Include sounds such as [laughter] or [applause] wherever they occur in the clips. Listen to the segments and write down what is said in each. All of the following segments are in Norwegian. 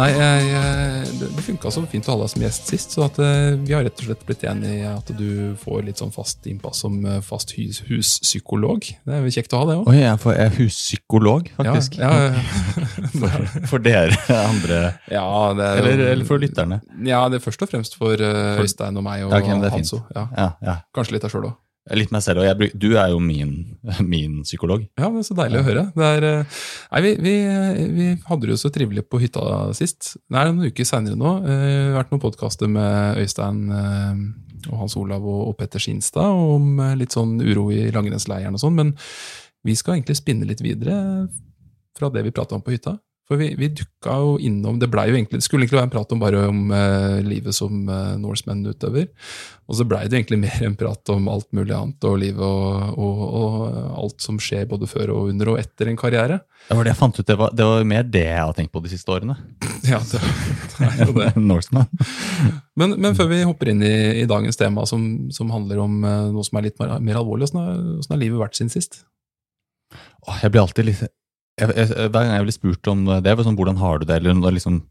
Nei, jeg, det, det funka så fint å ha deg som gjest sist, så at, eh, vi har rett og slett blitt enige i at du får litt sånn fast innpass som eh, fast hus, huspsykolog. Det er kjekt å ha det òg. Jeg er, jeg er huspsykolog, faktisk. Ja, ja, ja. [laughs] For, for dere andre. ja, det er Eller, eller for lytterne. Ja, det er først og fremst for eh, Øystein og meg og Ja, ok, men det fint. Hanso. Ja. Ja, ja. Kanskje litt deg sjøl òg. Litt meg selv, og jeg, du er jo min, [laughs] min psykolog. Ja, er så deilig å høre. Er, eh, nei, vi, vi, vi hadde det jo så trivelig på hytta sist. Det er noen uker seinere nå. Eh, Det har vært noen podkaster med Øystein eh, og Hans Olav og, Petter Skinstad om eh, litt sånn uro i langrennsleiren og sånn, men vi skal egentlig spinne litt videre fra det vi prata om på hytta. For vi, vi dukka jo innom Det ble jo egentlig, det skulle egentlig være en prat om bare om eh, livet som eh, Norseman utøver. Og så blei det egentlig [laughs] mer en prat om alt mulig annet, og livet og, og, og alt som skjer både før og under og etter en karriere. Det var det jeg fant ut, det var, det var mer det jeg har tenkt på de siste årene. [laughs] Ja, det, det er jo det. [laughs] Norseman. Men, men før vi hopper inn i, i dagens tema, som, som handler om eh, noe som er litt mer, mer alvorlig, åssen har, har livet vært siden sist? Åh, jeg blir alltid litt jeg, jeg, Hver gang jeg blir spurt om det, sånn, hvordan har du det, eller når liksom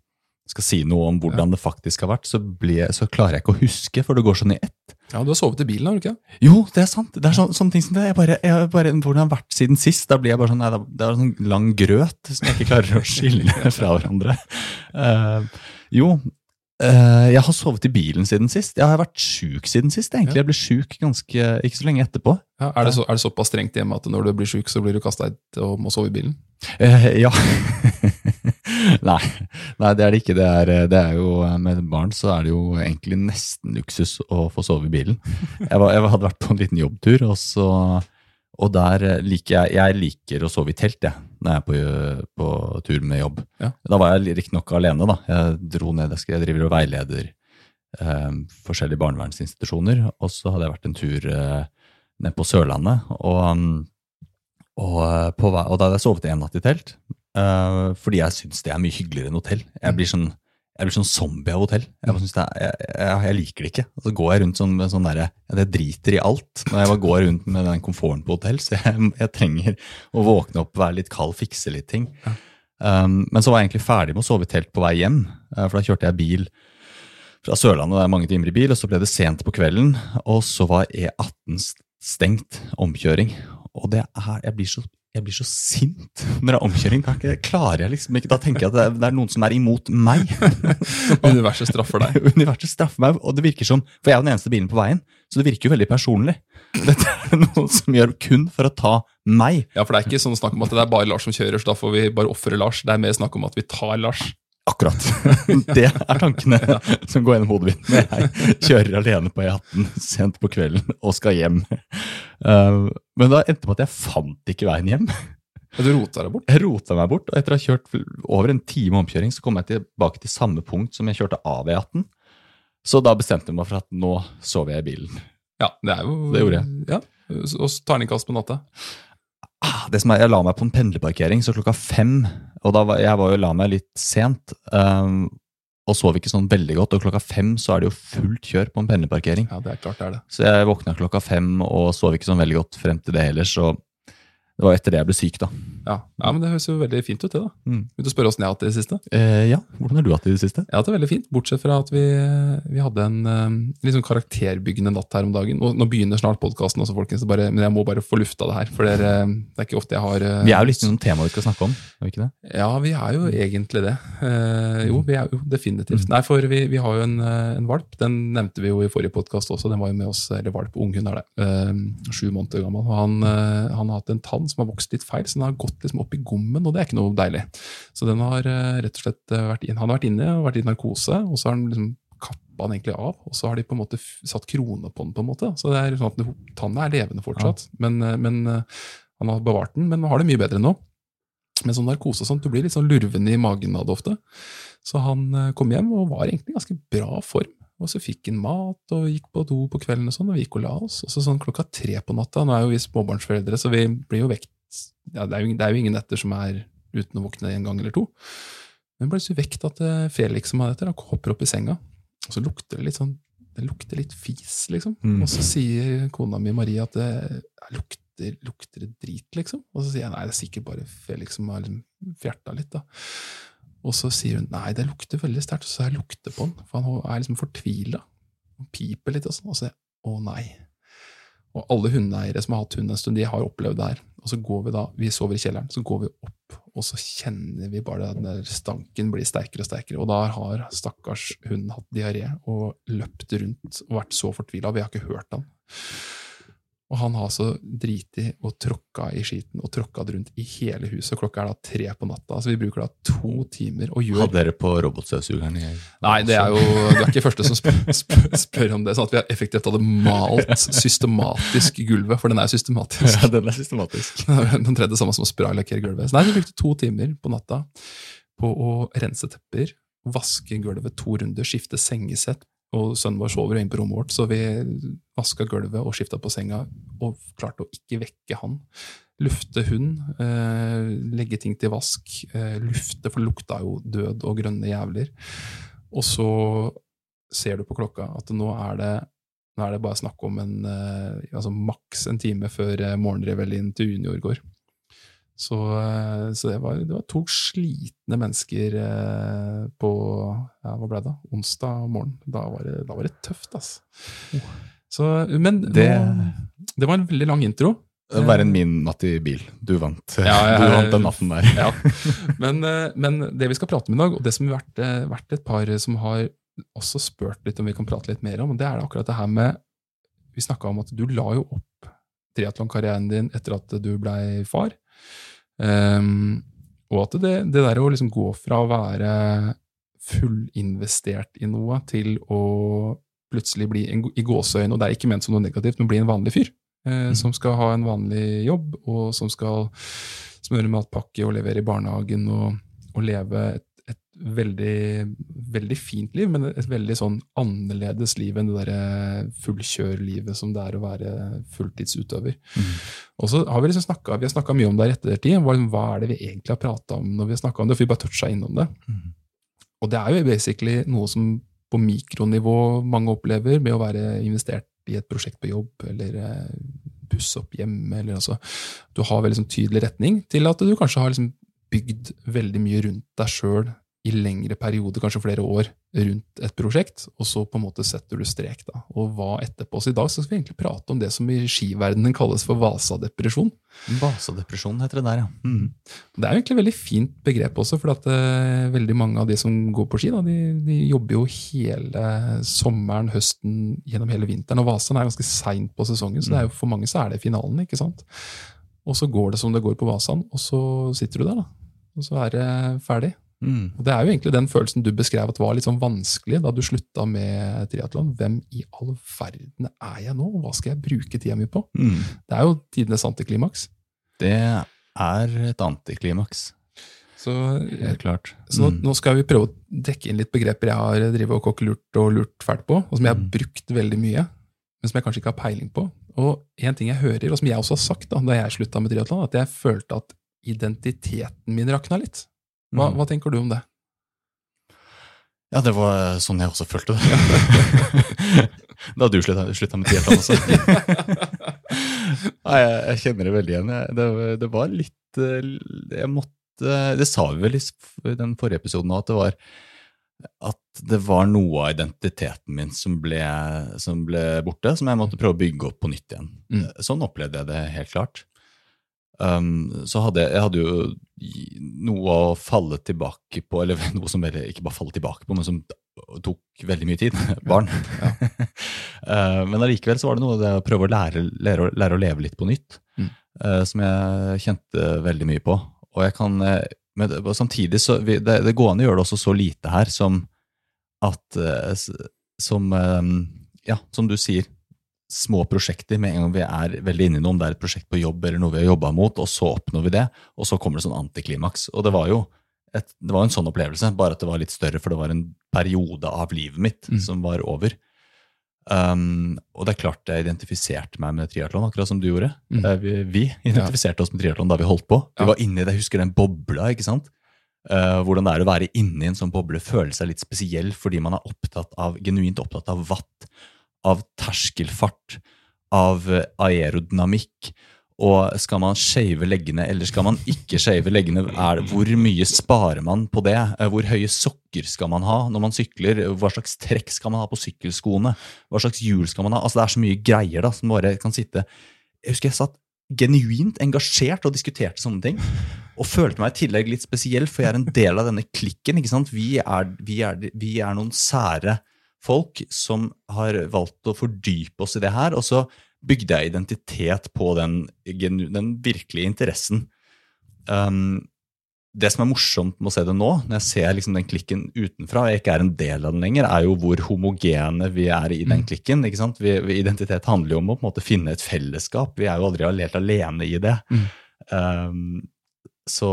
skal si noe om hvordan det faktisk har vært, så, blir jeg, så klarer jeg ikke å huske, for det går sånn i ett. Ja, Du har sovet i bilen, har du ikke? Jo, det er sant. Det er så, sånne ting som det. Jeg bare, jeg bare, hvordan har det vært siden sist? Da blir jeg bare sånn, nei, det er sånn lang grøt som jeg ikke klarer å skille [laughs] fra hverandre. Uh, jo, jeg har sovet i bilen siden sist. Jeg har vært sjuk siden sist. egentlig. Ja. Jeg ble sjuk ganske, ikke så lenge etterpå. Ja, er, det så, er det såpass strengt hjemme at når du blir sjuk, så blir du kasta ut og må sove i bilen? Eh, ja. [laughs] nei, nei, det er det ikke. Det er, det er jo, eh, Med barn så er det jo egentlig nesten luksus å få sove i bilen. Jeg, var, jeg hadde vært på en liten jobbtur, og, så, og der eh, liker jeg Jeg liker å sove i telt jeg, når jeg er på, på tur med jobb. Ja. Da var jeg riktignok alene. da. Jeg dro ned, jeg, skal- jeg driver og veileder eh, forskjellige barnevernsinstitusjoner. Og så hadde jeg vært en tur eh, ned på Sørlandet. og... mm, og, eh, på, og da hadde jeg sovet en natt i telt, eh, fordi jeg syns det er mye hyggeligere enn hotell. Jeg blir sånn, jeg blir sånn zombie av hotell. Jeg, det jeg, jeg, jeg liker det ikke. Og så går jeg rundt sånn sånn derre Jeg Det driter i alt når jeg bare går rundt med den komforten på hotell. Så jeg, trenger å våkne opp, være litt kald, fikse litt ting. Um, men så var jeg egentlig ferdig med å sove i telt på vei hjem, eh, for da kjørte jeg bil fra Sørlandet, det er mange timer i bil, og så ble det sent på kvelden, og så var E18 stengt, omkjøring. Og det er, jeg blir så, jeg blir så sint [laughs] når det er omkjøring. Da ikke- klarer jeg liksom ikke, da tenker jeg at det er, det er noen som er imot meg. [laughs] Universet straffer deg. [laughs] Universet straffer meg, og det virker som, for jeg er jo den eneste bilen på veien, så det virker jo veldig personlig. Dette er noe som gjør kun for å ta meg. Ja, for det er ikke sånn snakk om at det er bare Lars som kjører, så da får vi bare ofre Lars. Det er mer snakk om at vi tar Lars. Akkurat. [laughs] Det er tankene som går gjennom hodet mitt når jeg kjører alene på E18 sent på kvelden og skal hjem. Uh, men da endte det på at jeg fant ikke veien hjem. Og du rota deg bort. Jeg rota meg bort, og etter å ha kjørt over en time omkjøring, så kom jeg tilbake til samme punkt som jeg kjørte av E18. Så da bestemte jeg meg for at nå sover jeg i bilen. Ja, det er jo Det gjorde jeg. Ja, Og så terningkast på natta. Ah, Det som er, Jeg la meg på en pendlerparkering, så klokka fem Og da var, jeg var jo la meg litt sent, um, og sov ikke sånn veldig godt. Og klokka fem så er det jo fullt kjør på en pendlerparkering. Ja, det er klart det er det. Så jeg våkna klokka fem og sov ikke sånn veldig godt frem til det heller. Så Det var etter det jeg ble syk, da. Ja. ja, men Det høres jo veldig fint ut, det. da. Mm. Vil du spørre åssen jeg har hatt det i det siste? Eh, ja, Hvordan har du hatt det i det siste? Jeg har hatt det veldig fint, bortsett fra at vi, vi hadde en liksom karakterbyggende natt her om dagen. Nå, nå begynner snart podkasten men jeg må bare få lufta det her. For det er, eh, det er ikke ofte jeg har uh, Vi er jo litt sånn tema vi skal snakke om. er vi ikke det? Ja, vi er jo egentlig det. Eh, jo, vi er jo definitivt. Nei, for vi, vi har jo en, eh, en valp. Den nevnte vi jo i forrige podkast også. Den var jo med oss, eller valp, unghund er det. Eh, sju måneder gammel. Han, eh, han har hatt en tann som har vokst litt feil, så den har gått liksom opp i gommen, og det er ikke noe deilig. Så den har eh, rett og slett eh, vært inn, han har vært inne og vært i narkose, og så har han liksom kappa den egentlig av, og så har de på en måte satt krone på den. på en måte. Så det er sånn at den- Tanna er levende fortsatt, men, eh, men han har bevart den, men har det mye bedre nå. Med sånn narkose og sånt, du blir litt sånn lurvende i magen av det ofte. Så han kom hjem og var egentlig i ganske bra form. Og så fikk han mat og gikk på do på kvelden, og sånn, og vi gikk og la oss. Og så sånn klokka tre på natta, nå er jo vi småbarnsforeldre, så vi blir jo vekt ja, det, er jo, det er jo ingen netter som er uten å våkne en gang eller to. Men ble så vekt at eh, Felix som er dette, hopper opp i senga, og så lukter det litt sånn det lukter litt fis, liksom. Mm. Og så sier kona mi Marie at det lukter, lukter det drit, liksom. Og så sier jeg nei, det er sikkert bare Felix som har liksom fjerta litt, da. Og så sier hun nei, det lukter veldig sterkt, og så jeg lukter på den, for han er liksom fortvila. Han piper litt og sånn, og så å nei. Og alle hundeeiere som har hatt hund en stund, de har opplevd det her. Og så går vi da, vi sover i kjelleren, så går vi opp, og så kjenner vi bare den der stanken blir sterkere og sterkere. Og da har stakkars hunden hatt diaré og løpt rundt og vært så fortvila. Vi har ikke hørt han. Og han har så driti og tråkka i skiten og tråkka det rundt i hele huset. og Klokka er da tre på natta, så vi bruker da to timer og gjør Hadde dere på robotstøvsugeren? Nei, det er jo du er ikke første som spør, spør, spør om det. Sånn at vi har effektivt hadde malt systematisk gulvet, for den er systematisk. Ja, den er systematisk. [laughs] Den tredje samme som å spraylakkere gulvet. Så nei, vi brukte to timer på natta på å rense tepper, vaske gulvet to runder, skifte sengesett. Og sønnen vår sover inne på rommet vårt, så vi vaska gulvet og skifta på senga. Og klarte å ikke vekke han. Lufte hund, eh, legge ting til vask. Eh, lufte, for det lukta jo død og grønne jævler. Og så ser du på klokka at nå er det, nå er det bare snakk om en, eh, altså maks en time før eh, morgenreveljen til junior går. Så, eh, så det, var, det var to slitne mennesker eh, på ja, hva ble det da? onsdag morgen. Da var det, da var det tøft, altså. Så, men Det- nå, det var en veldig lang intro. Det var en min natt i bil. Du vant. Ja, ja, [laughs] du vant den natten der. Ja. Men, eh, men det vi skal prate om i dag, og det som har vært, vært et par som har også spurt litt om vi kan prate litt mer om, det er akkurat det her med Vi snakka om at du la jo opp triatlonkarrieren din etter at du blei far. Ehm, og at det, det der å liksom gå fra å være fullinvestert i noe til å plutselig bli en, i gåseøyne, og det er ikke ment som noe negativt, men bli en vanlig fyr. Eh, Som skal ha en vanlig jobb, og som skal smøre matpakke og levere i barnehagen og, og leve et veldig, veldig fint liv, men et veldig sånn annerledes liv enn det derre fullkjørlivet som det er å være fulltidsutøver. Og så har Vi liksom snakket, vi har snakka mye om det i ettertid. Hva, hva er det vi egentlig har prata om når vi har snakket om det? For vi bare toucha innom det. Og det er jo basically noe som på mikronivå mange opplever med å være investert i et prosjekt på jobb, eller eh, pusse opp hjemme, eller altså Du har veldig sånn tydelig retning til at du kanskje har liksom bygd veldig mye rundt deg sjøl i lengre perioder, kanskje flere år, rundt et prosjekt, og så på en måte setter du strek. da. Og hva etterpå? Så i dag så skal vi egentlig prate om det som i skiverdenen kalles for Vasadepresjon. Vasadepresjon heter det der, ja. Mm. Det er jo egentlig et veldig fint begrep også, for at uh, veldig mange av de som går på ski, da, de, de jobber jo hele sommeren, høsten, gjennom hele vinteren. Og Vasaen er ganske seint på sesongen, så det er jo, for mange så er det finalen. ikke sant? Og så går det som det går på Vasaen, og så sitter du der, da. Og så er det ferdig. Mm. Og Det er jo egentlig den følelsen du beskrev at var litt sånn vanskelig da du slutta med triatlon. Hvem i all verden er jeg nå, og hva skal jeg bruke tida mi på? Mm. Det er jo tidenes antiklimaks. Det er et antiklimaks, Så helt klart. Så nå, Mm. nå skal vi prøve å dekke inn litt begreper jeg har drevet og kokkelurt og lurt fælt på, og som jeg har Mm. brukt veldig mye, men som jeg kanskje ikke har peiling på. Og en ting jeg hører, og som jeg også har sagt da, da jeg slutta med triatlon, at jeg følte at identiteten min rakna litt. Hva, Mm. hva tenker du om det? Ja, det var sånn jeg også følte det. [laughs] da du slutta, med triatlon [laughs] også. Nei, jeg, jeg kjenner det veldig igjen. Det, det var litt eh, Jeg måtte Det sa vi vel i i den forrige episoden òg, at det var at det var noe av identiteten min som ble, som ble borte, som jeg måtte prøve å bygge opp på nytt igjen. Mm. Sånn opplevde jeg det helt klart. Um, så hadde jeg, jeg hadde jo noe å falle tilbake på, eller [laughs] noe som veldig, ikke bare falle tilbake på, men som tok veldig mye tid. [laughs] Barn. [laughs] Eh, men allikevel så var det noe det å prøve å lære, lære, å- lære å leve litt på nytt, Mm. uh, som jeg kjente veldig mye på. Og jeg kan, eh, men samtidig så, vi, det, det gående gjør det også så lite her som at, uh, som, eh, ja, som du sier, små prosjekter med en gang vi er veldig inne i noe, om det er et prosjekt på jobb eller noe vi har jobba mot, og så oppnår vi det, og så kommer det sånn antiklimaks. Og det var jo et, det var en sånn opplevelse, bare at det var litt større, for det var en periode av livet mitt Mm. som var over. Um, og det er klart jeg identifiserte meg med triatlon, akkurat som du gjorde. Mm. Eh, Vi, vi identifiserte oss med triatlon da vi holdt på. Vi Ja. var inne i det, jeg husker den bobla, ikke sant? Uh, hvordan det er å være inni en sånn boble, føle seg litt spesiell fordi man er opptatt av, genuint opptatt av watt, av terskelfart, av eh, aerodynamikk. Og skal man shave leggene, eller skal man ikke shave leggene? Er det, hvor mye sparer man på det? Eh, Hvor høye sokker skal man ha når man sykler? Hva slags trekk skal man ha på sykkelskoene? Hva slags hjul skal man ha? Altså Det er så mye greier da, som bare kan sitte Jeg husker jeg satt genuint engasjert og diskuterte sånne ting. Og følte meg i tillegg litt spesiell, for jeg er en del av denne klikken. ikke sant? Vi er, vi er, vi er noen sære folk som har valgt å fordype oss i det her. Og så bygde jeg identitet på den, den virkelige interessen. Um, det som er morsomt med å se det nå, når jeg ser liksom den klikken utenfra, og jeg ikke er en del av den lenger, er jo hvor homogene vi er i den klikken. ikke sant? Vi, vi, identitet handler jo om å på en måte finne et fellesskap. Vi er jo aldri helt alene i det. Mm. Um, så,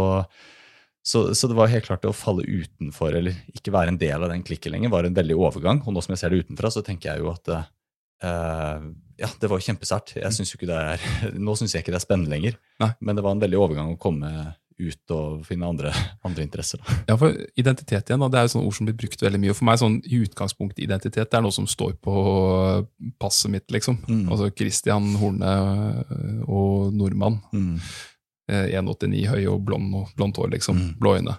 så, så det var helt klart det å falle utenfor, eller ikke være en del av den klikken lenger, var en veldig overgang. Og nå som jeg ser det utenfra, så tenker jeg jo at uh, ja, det var kjempesært. Jeg synes jo ikke det er, [laughs] nå syns jeg ikke det er spennende lenger. Nei. Men det var en veldig overgang å komme ut og finne andre, [laughs] andre interesser. Da. Ja, for Identitet igjen, da, det er jo sånne ord som blir brukt veldig mye. og For meg sånn i utgangspunktet identitet det er noe som står på passet mitt. liksom. Mm. Altså Christian Horne øh, og nordmann. Mm. Eh, 1,89 høy og blond og blondt hår, liksom. Mm. Blå øyne.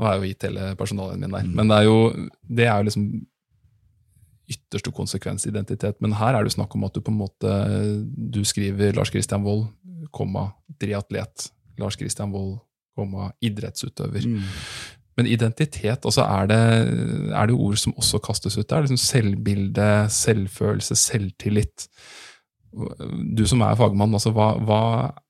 Nå har jeg jo gitt hele personalen min der. Mm. Men det er jo, det er jo liksom ytterste konsekvensidentitet. Men her er det snakk om at du på en måte Du skriver Lars Christian Wold, komma, triatlet. Lars Christian Wold, komma, idrettsutøver. Mm. Men identitet, altså er det, er det ord som også kastes ut der? Liksom selvbilde, selvfølelse, selvtillit. Du som er fagmann, altså hva, hva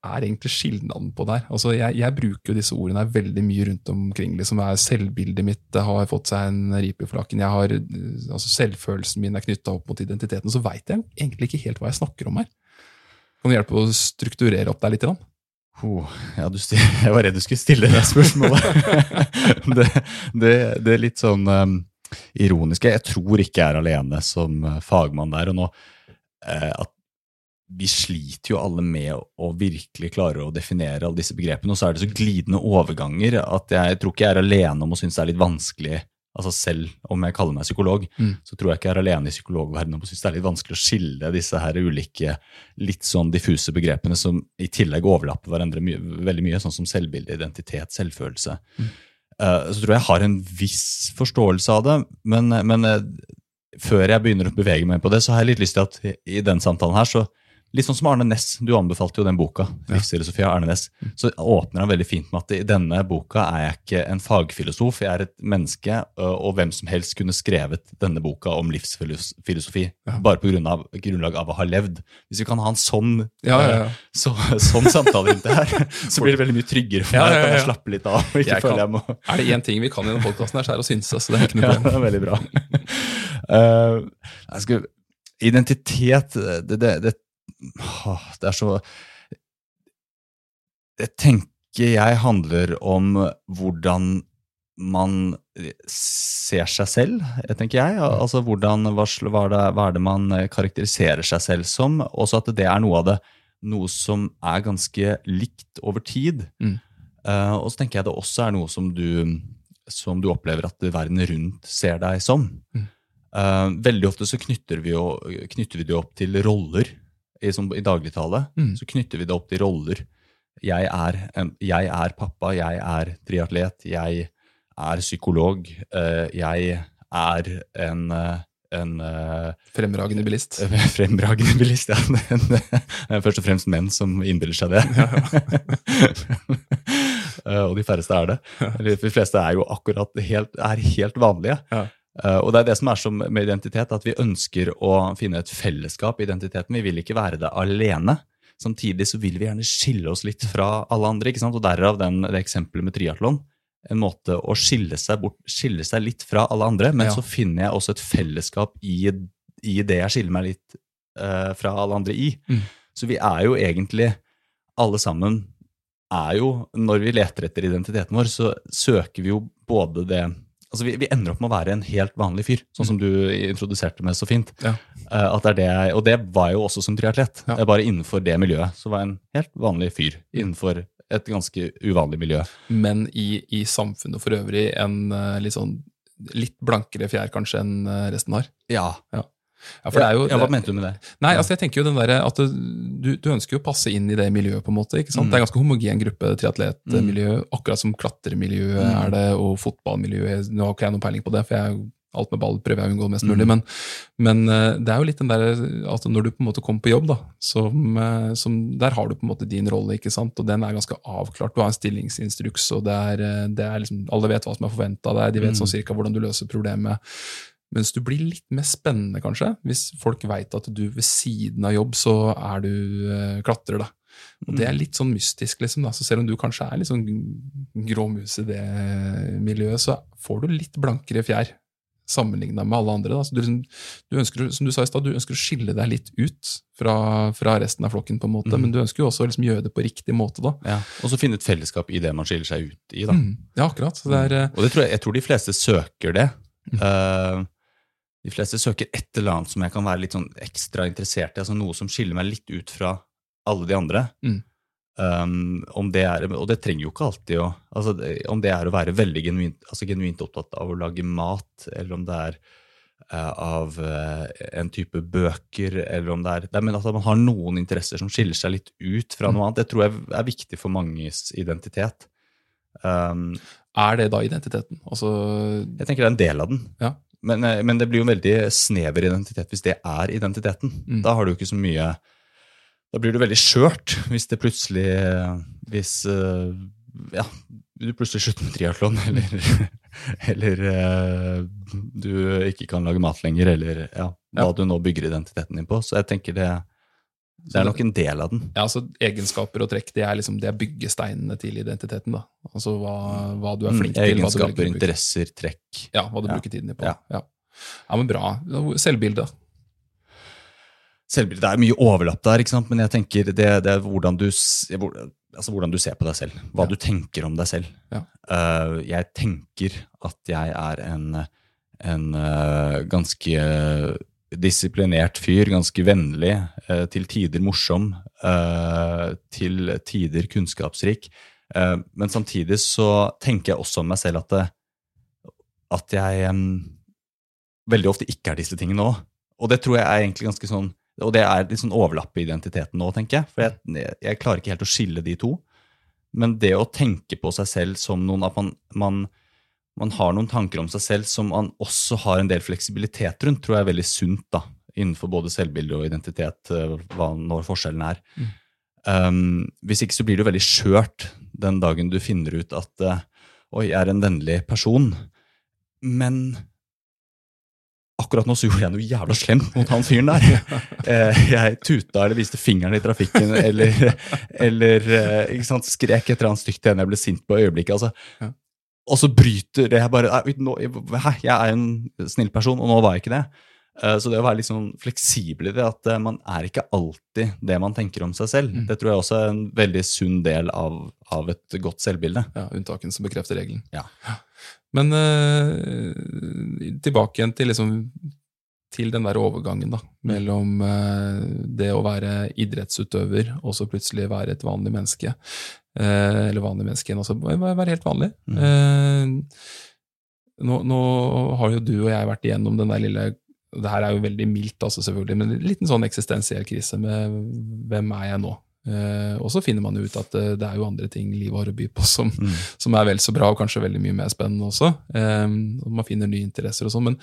er egentlig skilnaden på der? Altså jeg, jeg bruker jo disse ordene veldig mye rundt omkring. liksom er Selvbildet mitt det har fått seg en ripe i flakken. Jeg har, altså Selvfølelsen min er knytta opp mot identiteten. Så veit jeg egentlig ikke helt hva jeg snakker om her. Kan du hjelpe å strukturere opp der litt? Grann? Oh, ja, [laughs] jeg var redd du skulle stille det spørsmålet. [laughs] det, det, det er litt sånn um, ironisk. Jeg tror ikke jeg er alene som uh, fagmann der. Og nå eh, at vi sliter jo alle med å, virkelig klare å definere alle disse begrepene, og så er det så glidende overganger at jeg tror ikke jeg er alene om å synes det er litt vanskelig. Altså Selv om jeg kaller meg psykolog, Mm. så tror jeg ikke jeg er alene i psykologverdenen om å synes det er litt vanskelig å skille disse her ulike litt sånn diffuse begrepene som i tillegg overlapper hverandre my veldig mye, sånn som selvbilde, identitet, selvfølelse. Eh, så tror jeg jeg har en viss forståelse av det, men, men uh, før jeg begynner å bevege meg på det, så har jeg litt lyst til at i- i den samtalen her, så Litt sånn som Arne Næss, du anbefalte jo den boka, Livsfilosofi av Arne Næss. Så åpner han veldig fint med at i denne boka er jeg ikke en fagfilosof, jeg er et menneske, og hvem som helst kunne skrevet denne boka om livsfilosofi, bare på grunn av, grunnlag av å ha levd. Hvis vi kan ha en sånn, Ja, ja, ja. Så, sånn samtale rundt det her, så blir det veldig mye tryggere for Ja, meg. ja, Kan jeg slappe litt av ikke Jeg føle kan- jeg må Er det én ting vi kan i denne podkasten, så er det å synse. Så det er ikke noe ja, problem. det er veldig bra. Uh, [laughs] jeg skal, identitet det, det, det, det er så Det tenker jeg handler om hvordan man ser seg selv, tenker jeg. Altså hvordan, hva, hva, er det, hva er det man karakteriserer seg selv som? Også at det er noe av det noe som er ganske likt over tid. Mm. Uh, og så tenker jeg det også er noe som du, som du opplever at verden rundt ser deg som. Mm. Uh, veldig ofte så knytter vi, jo, knytter vi det opp til roller. I, som, i dagligtale, Mm. så knytter vi det opp til roller. Jeg er, jeg er pappa, jeg er triatlet, jeg er psykolog, eh, jeg er en, eh, en eh, Fremragende bilist. [laughs] fremragende bilist. Ja. [laughs] Først og fremst menn som innbiller seg det. [laughs] Og de færreste er det. De fleste er jo akkurat helt, er helt vanlige. Ja. Eh, og det er det som er som med identitet, at vi ønsker å finne et fellesskap i identiteten. Vi vil ikke være det alene. Samtidig så vil vi gjerne skille oss litt fra alle andre. ikke sant? Og derav den, det eksempelet med triatlon. En måte å skille seg, bort, skille seg litt fra alle andre, men Ja. så finner jeg også et fellesskap i, i det jeg skiller meg litt uh, fra alle andre i. Mm. Så vi er jo egentlig alle sammen er jo, Når vi leter etter identiteten vår, så søker vi jo både det Altså vi, vi ender opp med å være en helt vanlig fyr, sånn som du introduserte meg så fint. Ja. Eh, at det er det, og det var jo også som triatlet. Ja. Bare innenfor det miljøet så var jeg en helt vanlig fyr innenfor et ganske uvanlig miljø. Men i, i samfunnet for øvrig en eh, litt sånn litt blankere fjær kanskje enn eh, resten har. Ja, Ja, for det er jo, ja, Hva mente du med det? Nei, altså jeg tenker jo den der, at du, du ønsker jo å passe inn i det miljøet, på en måte. ikke sant? Mm. Det er en ganske homogen gruppe triatletmiljø, akkurat som klatremiljøet Mm. er det, og fotballmiljøet. Nå har ikke jeg noen peiling på det, for jeg, alt med ball prøver jeg å unngå mest Mm. mulig. Men, men eh, det er jo litt den der at når du på en måte kommer på jobb, da, som, eh, som, der har du på en måte din rolle, ikke sant? og den er ganske avklart. Du har en stillingsinstruks, og det er, eh, det er liksom, alle vet hva som er forventa av deg, de vet Mm. sånn cirka hvordan du løser problemet. Mens du blir litt mer spennende, kanskje, hvis folk veit at du ved siden av jobb så er du eh, klatrer. da. Og Det er litt sånn mystisk, liksom. da. Så selv om du kanskje er litt sånn gråmus i det miljøet, så får du litt blankere fjær sammenligna med alle andre. da. Så du, du ønsker, som du sa i stad, du ønsker å skille deg litt ut fra, fra resten av flokken, på en måte, mm. men du ønsker jo også å liksom gjøre det på riktig måte. da. Ja. Og så finne et fellesskap i det man skiller seg ut i. da. Mm. Ja, akkurat. Så det er, mm. Og det tror jeg, jeg tror de fleste søker det. Eh, de fleste søker et eller annet som jeg kan være litt sånn ekstra interessert i. altså Noe som skiller meg litt ut fra alle de andre. Mm. Um, om det er, og det trenger jo ikke alltid å altså, Om det er å være veldig genuint, altså genuint opptatt av å lage mat, eller om det er uh, av uh, en type bøker, eller om det er, det er Men at man har noen interesser som skiller seg litt ut fra noe annet, det tror jeg er viktig for manges identitet. Um, er det da identiteten? Altså, jeg tenker det er en del av den. Ja. Men, eh, men det blir jo en veldig snever identitet hvis det er identiteten. Mm. Da har du ikke så mye Da blir du veldig skjørt hvis det plutselig Hvis eh, ja, du plutselig slutter med triatlon, [laughs] eller, eller eh, du ikke kan lage mat lenger, eller ja, hva Ja. du nå bygger identiteten din på. Så jeg tenker det, det er nok en del av den. ja, altså Egenskaper og trekk det er liksom det er byggesteinene til identiteten. da. Altså hva, hva du er Mm, flink til. hva du Egenskaper, interesser, trekk. Ja, hva du Ja. bruker tiden din på. Ja. Ja. ja, men bra. Selvbilde. Selvbilde, Det er mye overlapp der, ikke sant? men jeg tenker det, det er hvordan du, altså hvordan du ser på deg selv. Hva du tenker om deg selv. Ja. Eh, jeg tenker at jeg er en, en uh, ganske disiplinert fyr, ganske vennlig, eh, til tider morsom, eh, til tider kunnskapsrik. Eh, men samtidig så tenker jeg også om meg selv at, det, at jeg veldig ofte ikke er disse tingene òg. Og det tror jeg er egentlig ganske sånn Og det er litt sånn overlapp i identiteten nå, tenker jeg. For jeg, jeg klarer ikke helt å skille de to. Men det å tenke på seg selv som noen At man, man, man har noen tanker om seg selv som man også har en del fleksibilitet rundt, tror jeg er veldig sunt da, innenfor både selvbilde og identitet, eh, hva når forskjellen er. Um, hvis ikke så blir det jo veldig skjørt den dagen du finner ut at uh, oi, jeg er en vennlig person, men akkurat nå så gjorde jeg noe jævla slemt mot han fyren der. [laughs] Eh, jeg tuta eller viste fingeren i trafikken eller, eller skrek et eller annet stygt til henne jeg ble sint på i øyeblikket. Altså. Og så bryter det jeg bare jeg er en snill person, og nå var jeg ikke det. Eh, Så det å være litt sånn fleksibel i det, at eh, man er ikke alltid det man tenker om seg selv, Mm. det tror jeg også er en veldig sunn del av, av et godt selvbilde. Ja, Unntaken som bekrefter regelen. Ja. Men eh, tilbake igjen til, liksom, til den der overgangen da, mellom det å være idrettsutøver og så plutselig være et vanlig menneske. Eh, eller vanlig menneske igjen, altså være helt vanlig. Mm. Eh, nå, nå har jo du og jeg vært igjennom den der lille det her er jo veldig mildt, altså selvfølgelig, men en liten sånn eksistensiell krise med hvem er jeg nå? Eh, og så finner man jo ut at det, det er jo andre ting livet har å by på som, som er vel så bra, og kanskje veldig mye mer spennende også. Eh, og man finner nye interesser og sånn. Men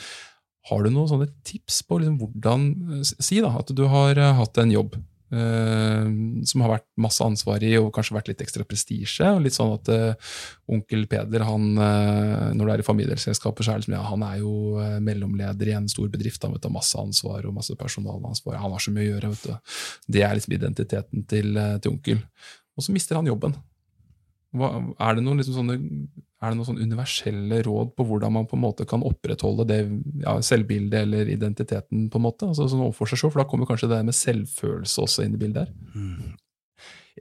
har du noen sånne tips på liksom hvordan Si da at du har eh, hatt en jobb eh, som har vært masse ansvar i, og kanskje vært litt ekstra prestisje. Litt sånn at uh, onkel Peder, han, uh, når du er i familieselskaper, så er liksom, ja, han er jo mellomleder i en stor bedrift. Han vet, har masse ansvar og masse personalansvar. Han har så mye å gjøre. vet du. Det er liksom identiteten til, til onkel. Og så mister han jobben. Hva, er det noen liksom sånne er det noen sånn universelle råd på hvordan man på en måte kan opprettholde det ja, selvbildet eller identiteten? på en måte, altså sånn overfor seg selv, For da kommer kanskje det med selvfølelse også inn i bildet her?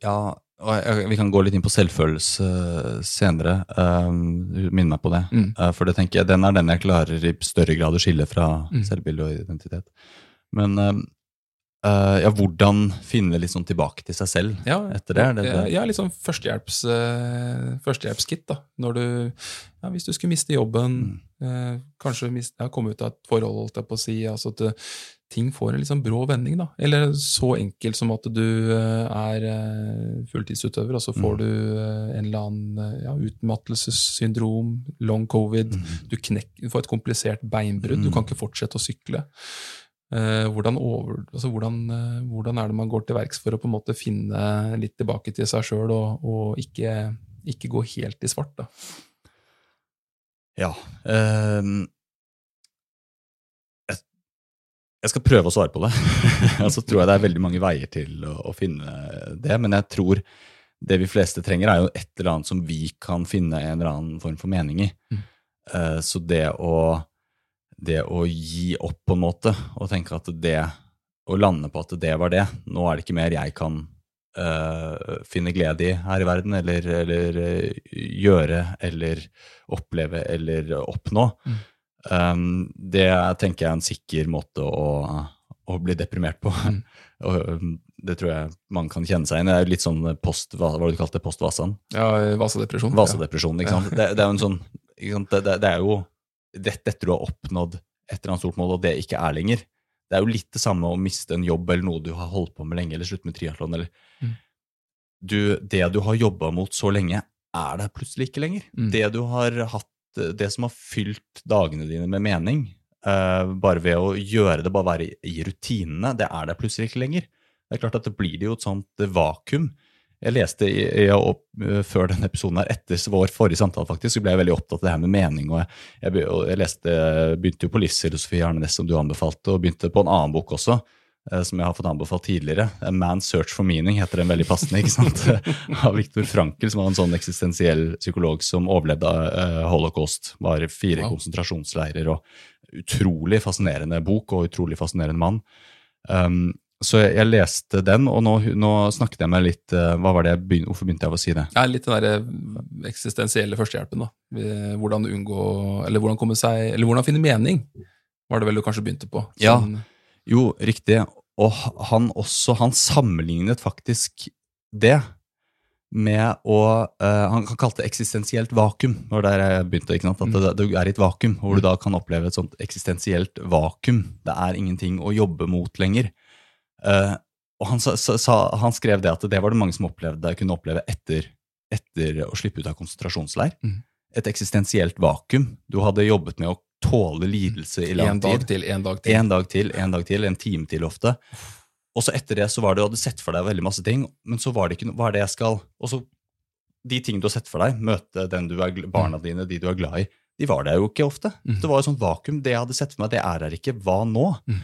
Ja, og vi kan gå litt inn på selvfølelse eh, senere. Um, Minn meg på det. Mm. Eh, for det tenker jeg, den er den jeg klarer i større grad å skille fra Mm. selvbilde og identitet. Men eh, ja, hvordan finne sånn tilbake til seg selv Ja, etter det? det, Ja, det? ja, sånn førstehjelps, uh, førstehjelpskit. da. Når du, ja, hvis du skulle miste jobben, Mm. uh, kanskje miste, ja, komme ut av et forhold, holdt jeg på å si. altså at uh, ting får en sånn brå vending. da. Eller så enkelt som at du er fulltidsutøver, og så får Mm. du en eller annen ja, utmattelsessyndrom, long covid. Mm. Du, knek, du får et komplisert beinbrudd. Du kan ikke fortsette å sykle. Eh, hvordan, over, altså hvordan, eh, hvordan er det man går til verks for å på en måte finne litt tilbake til seg sjøl, og, og ikke, ikke gå helt i svart? da? Ja. eh, jeg, jeg skal prøve å svare på det. [laughs] Og så tror jeg det er veldig mange veier til å, å finne det. Men jeg tror det vi fleste trenger, er jo et eller annet som vi kan finne en eller annen form for mening i. Mm. Eh, så det å, det å gi opp på en måte, og tenke at det Å lande på at det var det, nå er det ikke mer jeg kan eh, finne glede i her i verden, eller, eller eh, gjøre, eller oppleve, eller oppnå. Mm. Um, det tenker jeg er en sikker måte å, å bli deprimert på. Mm. [laughs] og um, det tror jeg man kan kjenne seg inn i. Det er litt sånn post, hva var det du kalte det, post-Vasan? Ja, Vasadepresjon. Vasadepresjon, ikke sant? Det, det er jo en sånn? Det, det, det er jo dette etter du har oppnådd et eller annet stort mål, og det ikke er lenger. Det er jo litt det samme å miste en jobb eller noe du har holdt på med lenge, eller slutte med triatlon, eller Mm. du, Det du har jobba mot så lenge, er der plutselig ikke lenger. Mm. Det du har hatt, det som har fylt dagene dine med mening, uh, bare ved å gjøre det, bare være i, i rutinene, det er der plutselig ikke lenger. Det er klart at det blir det jo et sånt vakuum. Jeg leste i, i, opp, eh, før denne episoden her, etter vår forrige samtale, faktisk, så ble jeg veldig opptatt av det her med mening. og Jeg, jeg, jeg leste, begynte jo på livsfilosofi, Arne som du anbefalte, og begynte på en annen bok også, eh, som jeg har fått anbefalt tidligere. A Man's Search for Meaning heter den veldig passende, ikke sant? [laughs] av Viktor Frankel, som var en sånn eksistensiell psykolog som overlevde eh, holocaust. Var fire Wow. konsentrasjonsleirer, og utrolig fascinerende bok og utrolig fascinerende mann. Um, så jeg, jeg leste den, og nå, nå snakket jeg meg litt eh, hva var det begyn- Hvorfor begynte jeg å si det? Ja, litt den der eksistensielle førstehjelpen. da. Eh, Hvordan unngå, eller hvordan komme seg, eller hvordan finne mening, var det vel du kanskje begynte på. Ja. Sånn- Jo, riktig. Og han også, han sammenlignet faktisk det med å uh, Han kan kalle det eksistensielt vakuum. Var der jeg begynte. ikke sant? At det, det er i et vakuum, hvor du da kan oppleve et sånt eksistensielt vakuum. Det er ingenting å jobbe mot lenger. Eh, og han, sa, sa, sa- han skrev det at det var det mange som opplevde, kunne oppleve etter, etter å slippe ut av konsentrasjonsleir. Mm. Et eksistensielt vakuum. Du hadde jobbet med å tåle lidelse i lang En tid. dag til, en dag til. En dag til, en dag til, en time til ofte. Og så etter det så var det, du hadde sett for deg veldig masse ting, men så var det ikke noe, hva er det jeg skal Og så de ting du har sett for deg, møte den du er, barna dine, de du er glad i, de var der jo ikke ofte. Mm. Det var et sånt vakuum. Det jeg hadde sett for meg, det er her ikke. Hva nå? Mm.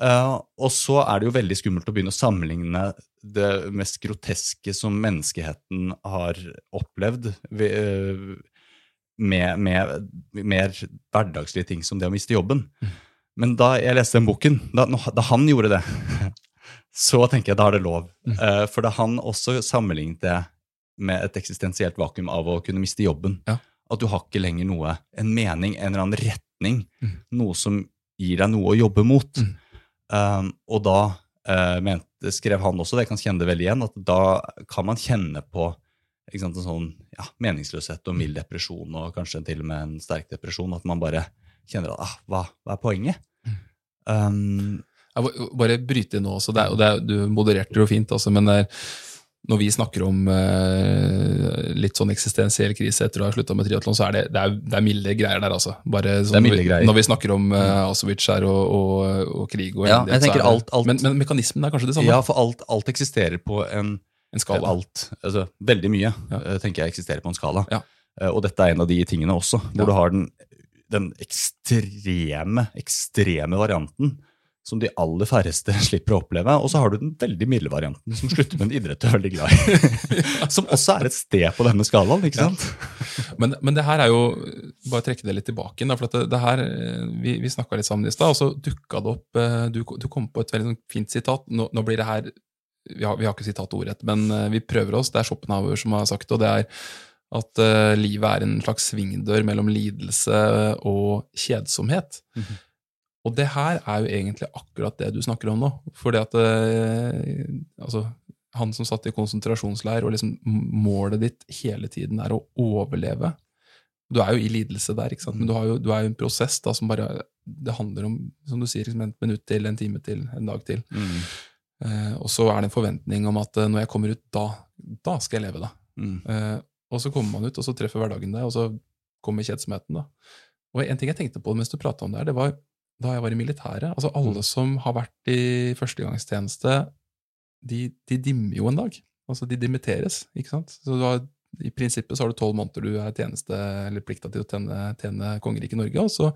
Eh, og så er det jo veldig skummelt å begynne å sammenligne det mest groteske som menneskeheten har opplevd, ved, eh, med, med mer hverdagslige ting som det å miste jobben. Men da jeg leste den boken, da, da han gjorde det, [laughs] så tenker jeg da er det lov. Eh, for da han også sammenlignet det med et eksistensielt vakuum av å kunne miste jobben. Ja. At du har ikke lenger noe, en mening, en eller annen retning, Mm. noe som gir deg noe å jobbe mot. Um, og da uh, mente, skrev han også, det kan kjenne det veldig igjen, at da kan man kjenne på sant, en sånn ja, meningsløshet og mild depresjon, og kanskje til og med en sterk depresjon, at man bare kjenner at ah, hva, hva er poenget? Um, Jeg bare bryte inn nå også, det er, og det er, du modererte jo fint, altså, men det er, når vi snakker om eh, litt sånn eksistensiell krise etter å ha slutta med triatlon, så er det, det, er, det er milde greier der, altså. Sånn, er greier. Når vi snakker om uh, Asovic her og, og, og krig og Ja, er det- alt- alt- Men, men mekanismen er kanskje det samme? ja, for alt, alt eksisterer på en En skala. Alt. Altså, veldig mye Ja. eh, tenker jeg eksisterer på en skala. Ja. Eh, og dette er en av de tingene også, hvor du har den, den ekstreme, ekstreme varianten som de aller færreste [laughs] slipper å oppleve. Og så har du den veldig milde varianten som slutter med en idrett du er veldig glad i. [laughs] som også er et sted på denne skalaen, ikke sant? Men, men det her er jo Bare trekke det litt tilbake. Da, for at det, det her, Vi, vi snakka litt sammen i stad, og så dukka det opp eh, Du, du kom på et veldig sånn fint sitat. Nå, nå blir det her vi har, vi har ikke sitatet ordrett, men eh, vi prøver oss. Det er Schopenhauer som har sagt det, og det er at uh, livet er en slags svingdør mellom lidelse og kjedsomhet. Mhm. Og det her er jo egentlig akkurat det du snakker om nå. Fordi at eh, altså, han som satt i konsentrasjonsleir, og liksom målet ditt hele tiden er å overleve. Du er jo i lidelse der, ikke sant? men du, har jo, du er jo i en prosess da, som bare Det handler om som du sier, liksom et minutt til, en time til, en dag til. Mm. Eh, og så er det en forventning om at eh, når jeg kommer ut, da, da skal jeg leve, da. Mm. Eh, og så kommer man ut, og så treffer hverdagen deg, og så kommer kjedsomheten. da. Og en ting jeg tenkte på mens du prata om det her, det var da jeg var i militæret. altså Alle som har vært i førstegangstjeneste, de, de dimmer jo en dag. Altså De dimitteres, ikke sant. Så du har, I prinsippet så har du tolv måneder du er tjeneste, eller plikta til å tjene, tjene kongeriket Norge, og så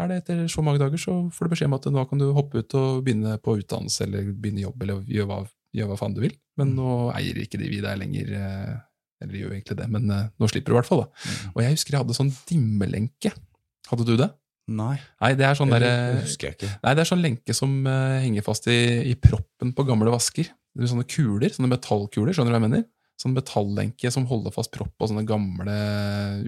er det etter så mange dager så får du beskjed om at nå kan du hoppe ut og begynne på utdannelse eller begynne jobb eller gjøre hva, gjør hva faen du vil. Men nå eier ikke de vi deg lenger. eh, Eller gjør egentlig det, men eh, nå slipper du i hvert fall. da. Og jeg husker jeg hadde sånn dimmelenke. Hadde du det? Nei, Nei, det er sånn det husker jeg ikke. Nei, det er sånn lenke som uh, henger fast i, i proppen på gamle vasker. Det er sånne kuler, sånne metallkuler, skjønner du hva jeg mener? Sånn metallenke som holder fast propp på sånne gamle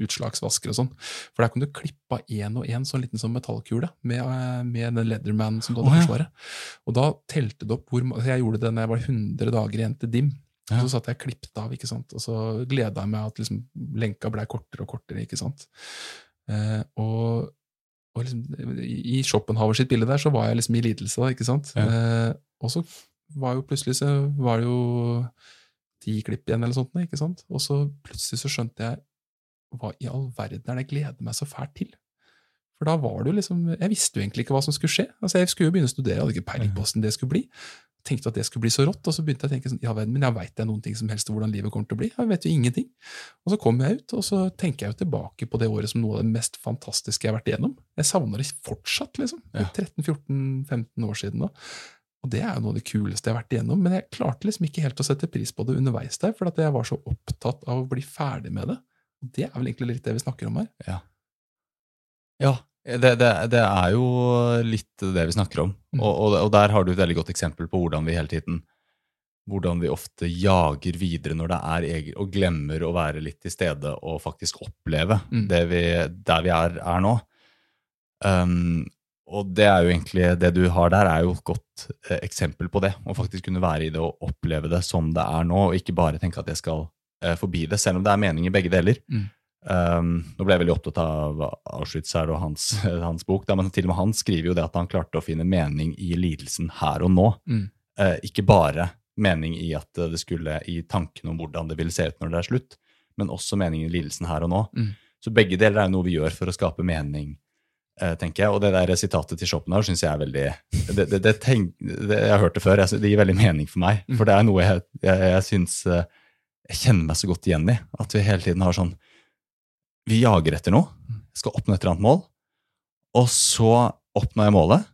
utslagsvasker og sånn. For der kan du klippe av én og én sånn liten sånn metallkule med, eh, med den Leatherman som du hadde i ja. Forsvaret. Og da telte det opp hvor Jeg gjorde det når jeg var 100 dager igjen til DIM. Ja. Og så satt jeg og klippet av, ikke sant? og så gleda jeg meg at liksom, lenka blei kortere og kortere. ikke sant? Eh, og og liksom, I Schopenhauer sitt bilde der så var jeg liksom i lidelse. da, ikke sant? Ja. Eh, og så var jo plutselig så var det jo ti klipp igjen, eller sånt, ikke sant? Og så plutselig så skjønte jeg hva i all verden er det jeg gleder meg så fælt til? For da var det jo liksom Jeg visste jo egentlig ikke hva som skulle skje. Altså Jeg skulle jo begynne å studere, jeg hadde ikke peiling på hvordan det skulle bli. Tenkte at det skulle bli så rått, og så begynte jeg å tenke sånn, ja, verden, men jeg veit jeg noen ting som helst om hvordan livet kommer til å bli? Jeg vet jo ingenting. Og så kommer jeg ut, og så tenker jeg jo tilbake på det året som noe av det mest fantastiske jeg har vært igjennom. Jeg savner det fortsatt, liksom. Er 13-14-15 år siden nå. Og det er jo noe av det kuleste jeg har vært igjennom, men jeg klarte liksom ikke helt å sette pris på det underveis der, for at jeg var så opptatt av å bli ferdig med det. Og det er vel egentlig litt det vi snakker om her. Ja, det, det, det er jo litt det vi snakker om. Mm. Og, og, og der har du et veldig godt eksempel på hvordan vi hele tiden hvordan vi ofte jager videre når det er eget, og glemmer å være litt til stede og faktisk oppleve Mm. det vi, der vi er, er nå. Um, og det er jo egentlig det du har der, er jo et godt eh, eksempel på det. Å faktisk kunne være i det og oppleve det som det er nå, og ikke bare tenke at jeg skal eh, forbi det, selv om det er mening i begge deler. Mm. Um, nå ble jeg veldig opptatt av Auschwitz her og hans, [laughs] hans bok, da, men til og med han skriver jo det at han klarte å finne mening i lidelsen her og nå. Mm. Uh, ikke bare mening i at det skulle i tanken om hvordan det ville se ut når det er slutt, men også mening i lidelsen her og nå. Mm. Så begge deler er noe vi gjør for å skape mening, eh, tenker jeg. Og det der sitatet til Schopenhauer syns jeg er veldig det, det, det, tenk, Jeg har hørt det før, det gir veldig mening for meg. Mm. For det er noe jeg, jeg, jeg syns eh, Jeg kjenner meg så godt igjen i. At vi hele tiden har sånn Vi jager etter noe, skal oppnå et eller annet mål, og så oppnår jeg målet,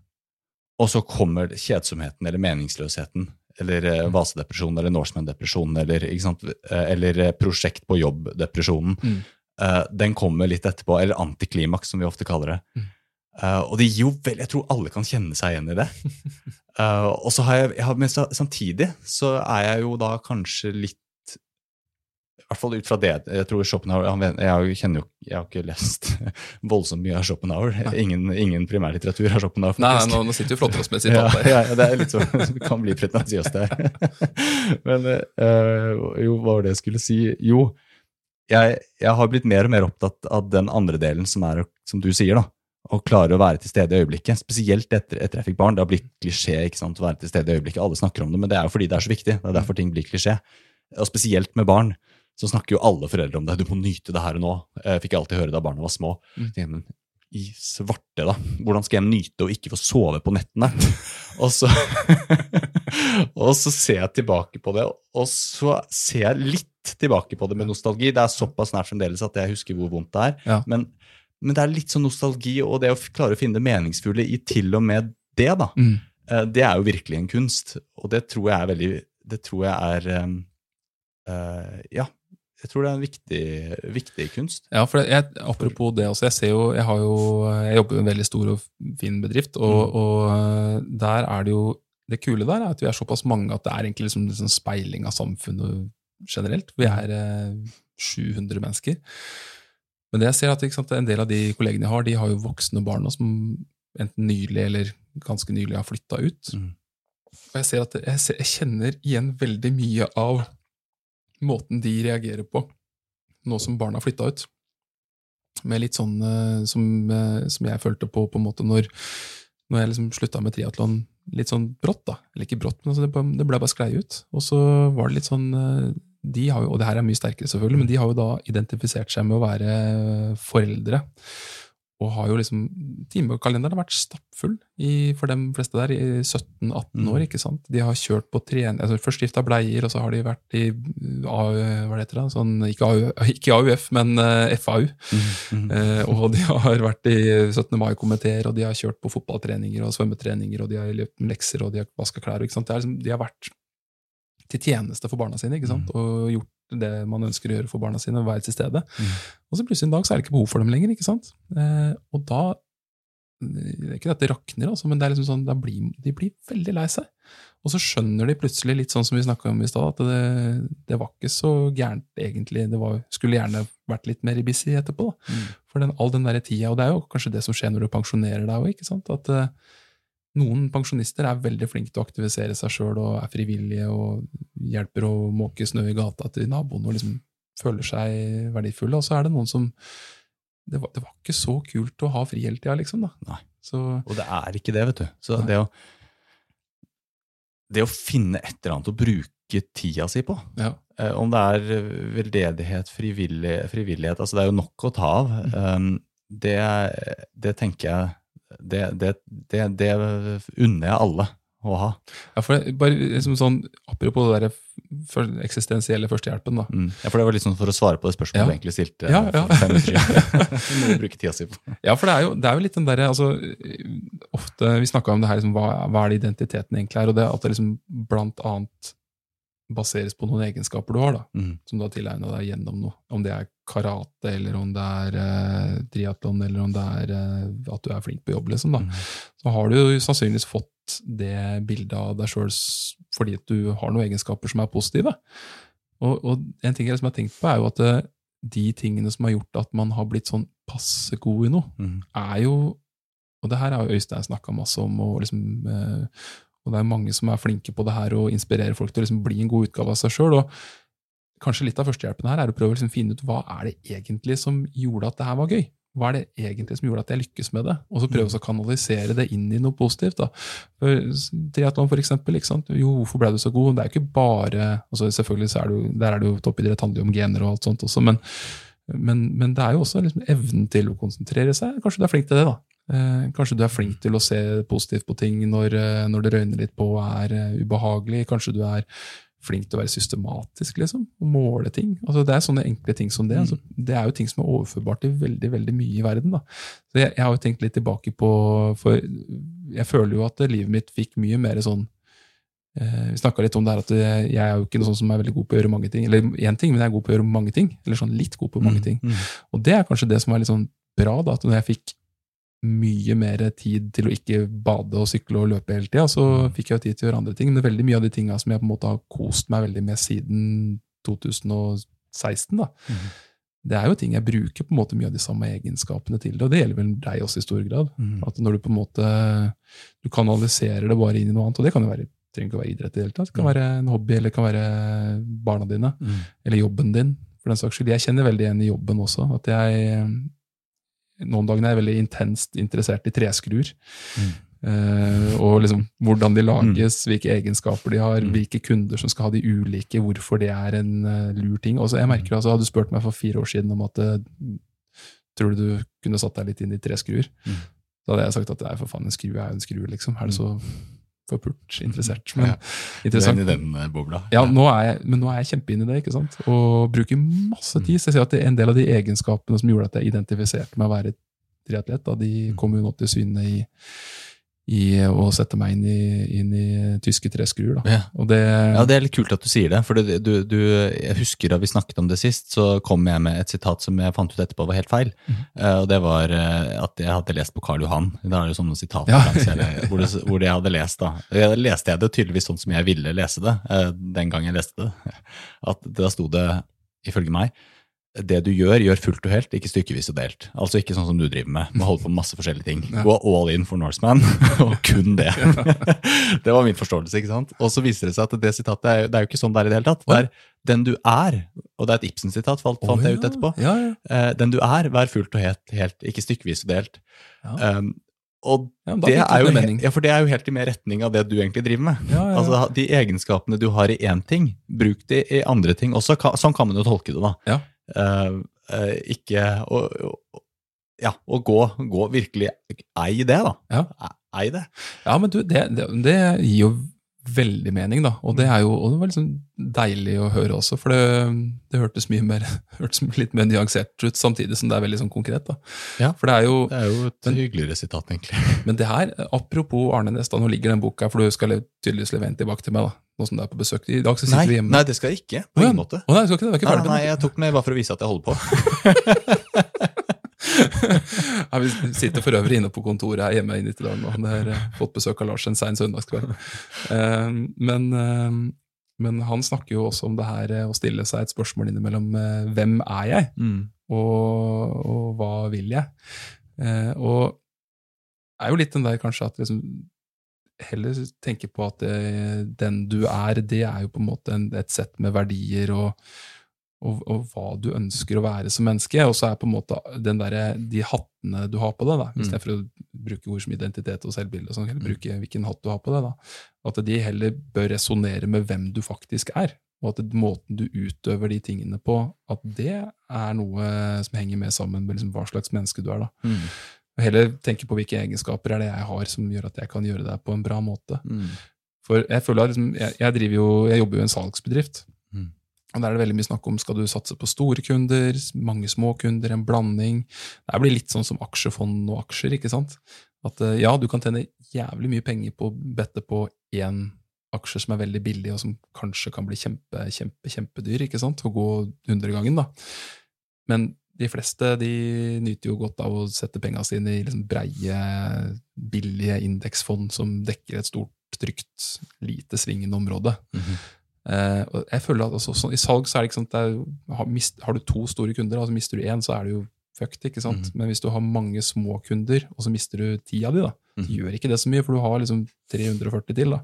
og så kommer kjedsomheten eller meningsløsheten eller eh, vasedepresjonen eller Norseman-depresjonen eller, eh, eller eh, prosjekt på jobb-depresjonen. Mm. Uh, den kommer litt etterpå, eller antiklimaks, som vi ofte kaller det. Mm. Uh, og det gir jo vel, Jeg tror alle kan kjenne seg igjen i det. uh, [laughs] og så har jeg, jeg har, men Samtidig så er jeg jo da kanskje litt hvert fall ut fra det. Jeg tror Schopenhauer, han, jeg, kjenner jo, jeg har ikke lest [laughs] voldsomt mye av Schopenhauer. Ingen, ingen primærlitteratur av Schopenhauer. Nei, faktisk. nå, nå sitter du flotter oss med et Ja, ja, ja, det er litt sånn, [laughs] det kan bli pretensiøst der. [laughs] Men øh, jo, hva var det jeg skulle si? Jo, jeg, jeg har blitt mer og mer opptatt av den andre delen som er, som du sier, da. Å klare å være til stede i øyeblikket. Spesielt etter, etter jeg fikk barn. Det har blitt klisjé ikke sant, å være til stede i øyeblikket. Alle snakker om det, men det er jo fordi det er så viktig. Det er derfor ting blir klisjé. Og spesielt med barn så snakker jo alle foreldre om det. Du må nyte det her og nå. Jeg fikk alltid høre da barna var små. Mm. I svarte, da. Hvordan skal jeg nyte å ikke få sove på nettene? [laughs] og, så, [laughs] og så ser jeg tilbake på det, og så ser jeg litt tilbake på det med nostalgi. Det er såpass nært fremdeles at jeg husker hvor vondt det er. Ja. Men, men det er litt sånn nostalgi, og det å klare å finne det meningsfulle i til og med det, da. Mm. Eh, Det er jo virkelig en kunst, og det tror jeg er veldig Det tror jeg er eh, Ja, jeg tror det er en viktig, viktig kunst. Ja, for jeg, apropos det også, jeg ser jo, jeg har jo, jeg jobber i en veldig stor og fin bedrift, og, og øh, der er det jo, det kule der er at vi er såpass mange at det er egentlig liksom, liksom speiling av samfunnet generelt. Vi er eh, 700 mennesker. Men det jeg ser at sant, en del av de kollegene jeg har, de har jo voksne barn nå som enten nylig eller ganske nylig har flytta ut. Mm. Og jeg ser at jeg, ser, jeg kjenner igjen veldig mye av måten de reagerer på nå som barna har flytta ut. Med litt sånn eh, som, eh, som jeg følte på på en måte når, når jeg liksom slutta med triatlon litt sånn brått, da. Eller ikke brått, men altså det, det ble bare sklei ut. Og så var det litt sånn eh, de har jo, Og det her er mye sterkere, selvfølgelig, men de har jo da identifisert seg med å være foreldre. Og har jo liksom Timekalenderen har vært stappfull i, for de fleste der i 17-18 Mm. år. ikke sant? De har kjørt på trening altså Først skifta bleier, og så har de vært i AU, hva det heter det? Sånn, ikke, AU, ikke AUF, men eh, FAU. Mm. Eh, og de har vært i 17. mai-komiteer, og de har kjørt på fotballtreninger og svømmetreninger, og de har løpt med lekser, og de har vaska klær. Ikke sant? Det liksom, de har vært til tjeneste for barna sine, ikke sant? og gjort det man ønsker å gjøre for barna sine, være til stede. Og så plutselig en dag så er det ikke behov for dem lenger, ikke sant? Eh, og da det er Ikke at det rakner, altså, men det er liksom sånn, blir, de blir veldig lei seg. Og så skjønner de plutselig, litt sånn som vi snakka om i stad, at det, det var ikke så gærent egentlig. Det var, skulle gjerne vært litt mer busy etterpå. Da. For den, all den der tida, og det er jo kanskje det som skjer når du pensjonerer deg òg. At eh, noen pensjonister er veldig flinke til å aktivisere seg sjøl og er frivillige og hjelper å måke snø i gata til naboen og liksom føler seg verdifulle. Og så er det noen som det var, det var ikke så kult å ha fri hele tida, liksom. da. Nei. Så, Og det er ikke det, vet du. Så det å, det å finne et eller annet å bruke tida si på, ja. eh, om det er eh, veldedighet, frivillig, frivillighet altså Det er jo nok å ta av. Um, det, det tenker jeg det, det, det, det unner jeg alle å ha. ja, for det, bare liksom sånn, Apropos det der for, eksistensielle førstehjelpen, da. Mm. Ja, for det var litt sånn for å svare på det spørsmålet Ja. du egentlig stilte. Ja, eh, ja. for fem minutter siden. [laughs] Bruke tida si på. Ja, for det er jo, det er jo litt den derre altså, Ofte Vi snakka om det her, liksom, hva, hva er det identiteten egentlig er, og det at det liksom blant annet baseres på noen egenskaper du har, da, Mm. som du har tilegna deg gjennom noe. Om det er karate, eller om det er eh, triatlon, eller om det er eh, at du er flink på jobb, liksom. da. Mm. Så har du jo sannsynligvis fått det bildet av deg sjøl fordi at du har noen egenskaper som er positive. Og, og en ting jeg liksom har tenkt på, er jo at eh, de tingene som har gjort at man har blitt sånn passe god i noe, Mm. er jo Og det her har jo Øystein snakka masse om, og, liksom, eh, og det er mange som er flinke på det her og inspirerer folk til å liksom bli en god utgave av seg sjøl. Kanskje litt av førstehjelpen her er å prøve å liksom finne ut hva er det egentlig som gjorde at det her var gøy. Hva er det egentlig som gjorde at jeg lykkes med det? Og så prøve å kanalisere det inn i noe positivt. da. Triatlon, for eksempel. Jo, hvorfor ble du så god? Det er jo ikke bare altså Selvfølgelig så er det jo, der er det jo toppidrett, handler jo om gener og alt sånt også, men, men, men det er jo også liksom evnen til å konsentrere seg. Kanskje du er flink til det, da. Eh, kanskje du er flink til å se positivt på ting når, eh, når det røyner litt på og er eh, ubehagelig. Kanskje du er flink til å være systematisk, liksom, og måle ting. Altså, det er sånne enkle ting som det. Altså, det er jo ting som er overførbart til veldig veldig mye i verden. da. Så jeg, jeg har jo tenkt litt tilbake på For jeg føler jo at livet mitt fikk mye mer sånn eh, Vi snakka litt om det her at jeg, jeg er jo ikke noe sånn som er veldig god på å gjøre mange ting. Eller én ting, men jeg er god på å gjøre mange ting. Eller sånn litt god på mange ting. Mm. Og det er kanskje det som er litt sånn bra, da, at når jeg fikk mye mer tid til å ikke bade og sykle og løpe hele tida, så fikk jeg jo tid til å gjøre andre ting. Men veldig mye av de tinga som jeg på en måte har kost meg veldig med siden 2016, da, det er jo ting jeg bruker på en måte mye av de samme egenskapene til det, og det gjelder vel deg også i stor grad. Mm. At når du på en måte du kanaliserer det bare inn i noe annet, og det kan jo være trenger ikke å være idrett i det hele tatt. Det kan være en hobby, eller det kan være barna dine, Mm. eller jobben din, for den saks skyld. Jeg kjenner veldig igjen i jobben også, at jeg Noen dager er jeg veldig intenst interessert i treskruer. Eh, og liksom hvordan de lages, hvilke egenskaper de har, hvilke kunder som skal ha de ulike, hvorfor det er en uh, lur ting. Og så jeg merker altså, Hadde du spurt meg for fire år siden om at eh, tror du du kunne satt deg litt inn i treskruer, da hadde jeg sagt at det er for faen en skru er jo en skru, liksom. Er det så forpult interessert? Men Ja. Du er i den eh, bobla. Ja, nå jeg, men nå er jeg kjempe inne i det, ikke sant? og bruker masse tid. Så jeg ser at det en del av de egenskapene som gjorde at jeg identifiserte med å være triatlet, de kom jo nå til syne i, i å sette meg inn i, inn i tyske treskruer. Ja. Og det, Ja, Det er litt kult at du sier det. for du, du, Jeg husker da vi snakket om det sist, så kom jeg med et sitat som jeg fant ut etterpå var helt feil. Eh, og Det var uh, at jeg hadde lest på Karl Johan. Da er det sånne sitater Ja. hvor, det, hvor jeg hadde lest. da. Jeg leste jeg det tydeligvis sånn som jeg ville lese det uh, den gang jeg leste det. [laughs] At Da sto det, ifølge meg, det du gjør, gjør fullt og helt, ikke stykkevis og delt. Altså ikke sånn som du driver med, med å holde på med masse forskjellige ting. Gå all in for Norseman, [laughs] og kun det. [laughs] det var min forståelse, ikke sant? Og så viser det seg at det sitatet er, det er jo ikke sånn det er i det hele tatt. Det er den du er, og det er et Ibsen-sitat, fant, fant jeg ut etterpå. Ja, ja. Eh, den du er, vær fullt og helt, helt ikke stykkevis og delt. Ja. Um, og Ja, det er, jo, ja, for det er jo helt i mer retning av det du egentlig driver med. Ja, ja, ja. Altså, De egenskapene du har i én ting, bruk de i andre ting også. Sånn kan man jo tolke det, da. Eh, eh, ikke å, å- Ja, å gå, gå virkelig Ei det, da. Ja. Ei det. Ja, men du, det, det, det gir jo veldig mening, da. Og det er jo og det var liksom deilig å høre også, for det, det hørtes mye mer, [laughs] hørtes litt mer nyansert ut, samtidig som det er veldig sånn konkret. da. Ja. For det er jo, Det er jo et hyggeligere sitat, egentlig. [laughs] Men det her, apropos Arne Næss, nå ligger den boka for du skal tydeligvis levere den tilbake til meg, da. Nå som du er på besøk. I dag så sitter Nei, vi hjemme. nei, det skal jeg ikke. På ingen måte. Å, nei, det skal ikke det? Er ikke ferdig nei, nei, jeg tok den bare for å vise at jeg holder på. [laughs] Nei, vi sitter for øvrig inne på kontoret her hjemme i Nittedalen og har eh, fått besøk av Lars en sein søndagskveld. Eh, men, eh, men han snakker jo også om det her å stille seg et spørsmål innimellom hvem er jeg, Mm. og, og hva vil jeg? Og det er jo litt den der kanskje at liksom heller tenke på at det, den du er, det er jo på en måte en, et sett med verdier og, og, og hva du ønsker å være som menneske. Og så er på en måte den der, de hattene du har på deg, da, Mm. istedenfor å bruke ord som identitet og selvbilde, sånn, heller bruke hvilken hatt du har på deg. da. At de heller bør resonnere med hvem du faktisk er. Og at det, måten du utøver de tingene på, at det er noe som henger med sammen med liksom hva slags menneske du er. da. Mm. Og heller tenke på hvilke egenskaper er det jeg har som gjør at jeg kan gjøre det på en bra måte. Mm. For jeg føler liksom, jeg, jeg, jo, jeg jobber jo i en salgsbedrift. Mm. Og der er det veldig mye snakk om skal du satse på store kunder, mange små kunder, en blanding. Det blir litt sånn som aksjefond og aksjer. ikke sant? At eh, ja, du kan tjene jævlig mye penger på å bette på én aksje som er veldig billig, og som kanskje kan bli kjempe, kjempe, kjempedyr, ikke sant? og gå hundregangen. Men de fleste de nyter jo godt av å sette penga sine i liksom breie, billige indeksfond som dekker et stort, trygt, lite svingende område. Mm -hmm. og jeg føler at altså, så, I salg så er det ikke sant, det er, har, mist, har du to store kunder, altså mister du én, så er det jo fucked. ikke sant? Mhm. Men hvis du har mange små kunder, og så mister du ti av de, da, så Mhm. gjør ikke det så mye, for du har liksom 340 til. da.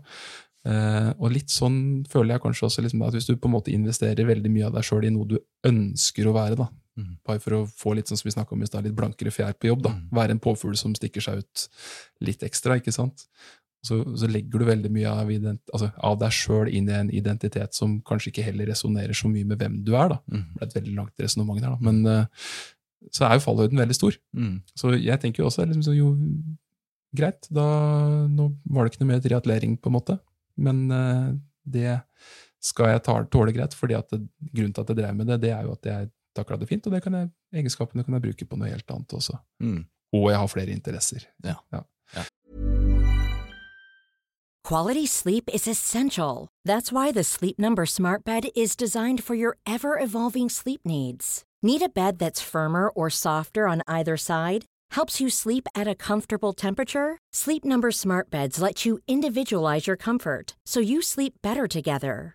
Uh, og litt sånn føler jeg kanskje også liksom, at hvis du på en måte investerer veldig mye av deg sjøl i noe du ønsker å være, da. Bare for å få litt sånn som vi om i sted, litt blankere fjær på jobb, da, Mhm. være en påfugl som stikker seg ut litt ekstra, ikke sant? Så, så legger du veldig mye av, ident altså, av deg sjøl inn i en identitet som kanskje ikke heller resonnerer så mye med hvem du er. da. Mhm. Det ble et veldig langt resonnement der, da. Men uh, så er jo fallhøyden veldig stor. Mm. Så jeg tenker jo også liksom, så jo greit, da nå var det ikke noe mer triatlering, på en måte. Men uh, det skal jeg tåle greit, fordi at det, grunnen til at jeg drev med det, det er jo at jeg takla det fint, og det kan jeg, egenskapene kan jeg bruke på noe helt annet også. Mm. Og jeg har flere interesser. Ja. Quality sleep is essential. That's why the Sleep Number Smart Bed is designed for your ever evolving sleep needs. Need a bed that's firmer or softer on either side? Helps you sleep at a comfortable temperature? Sleep Number Smart Beds let you individualize your comfort so you sleep better together.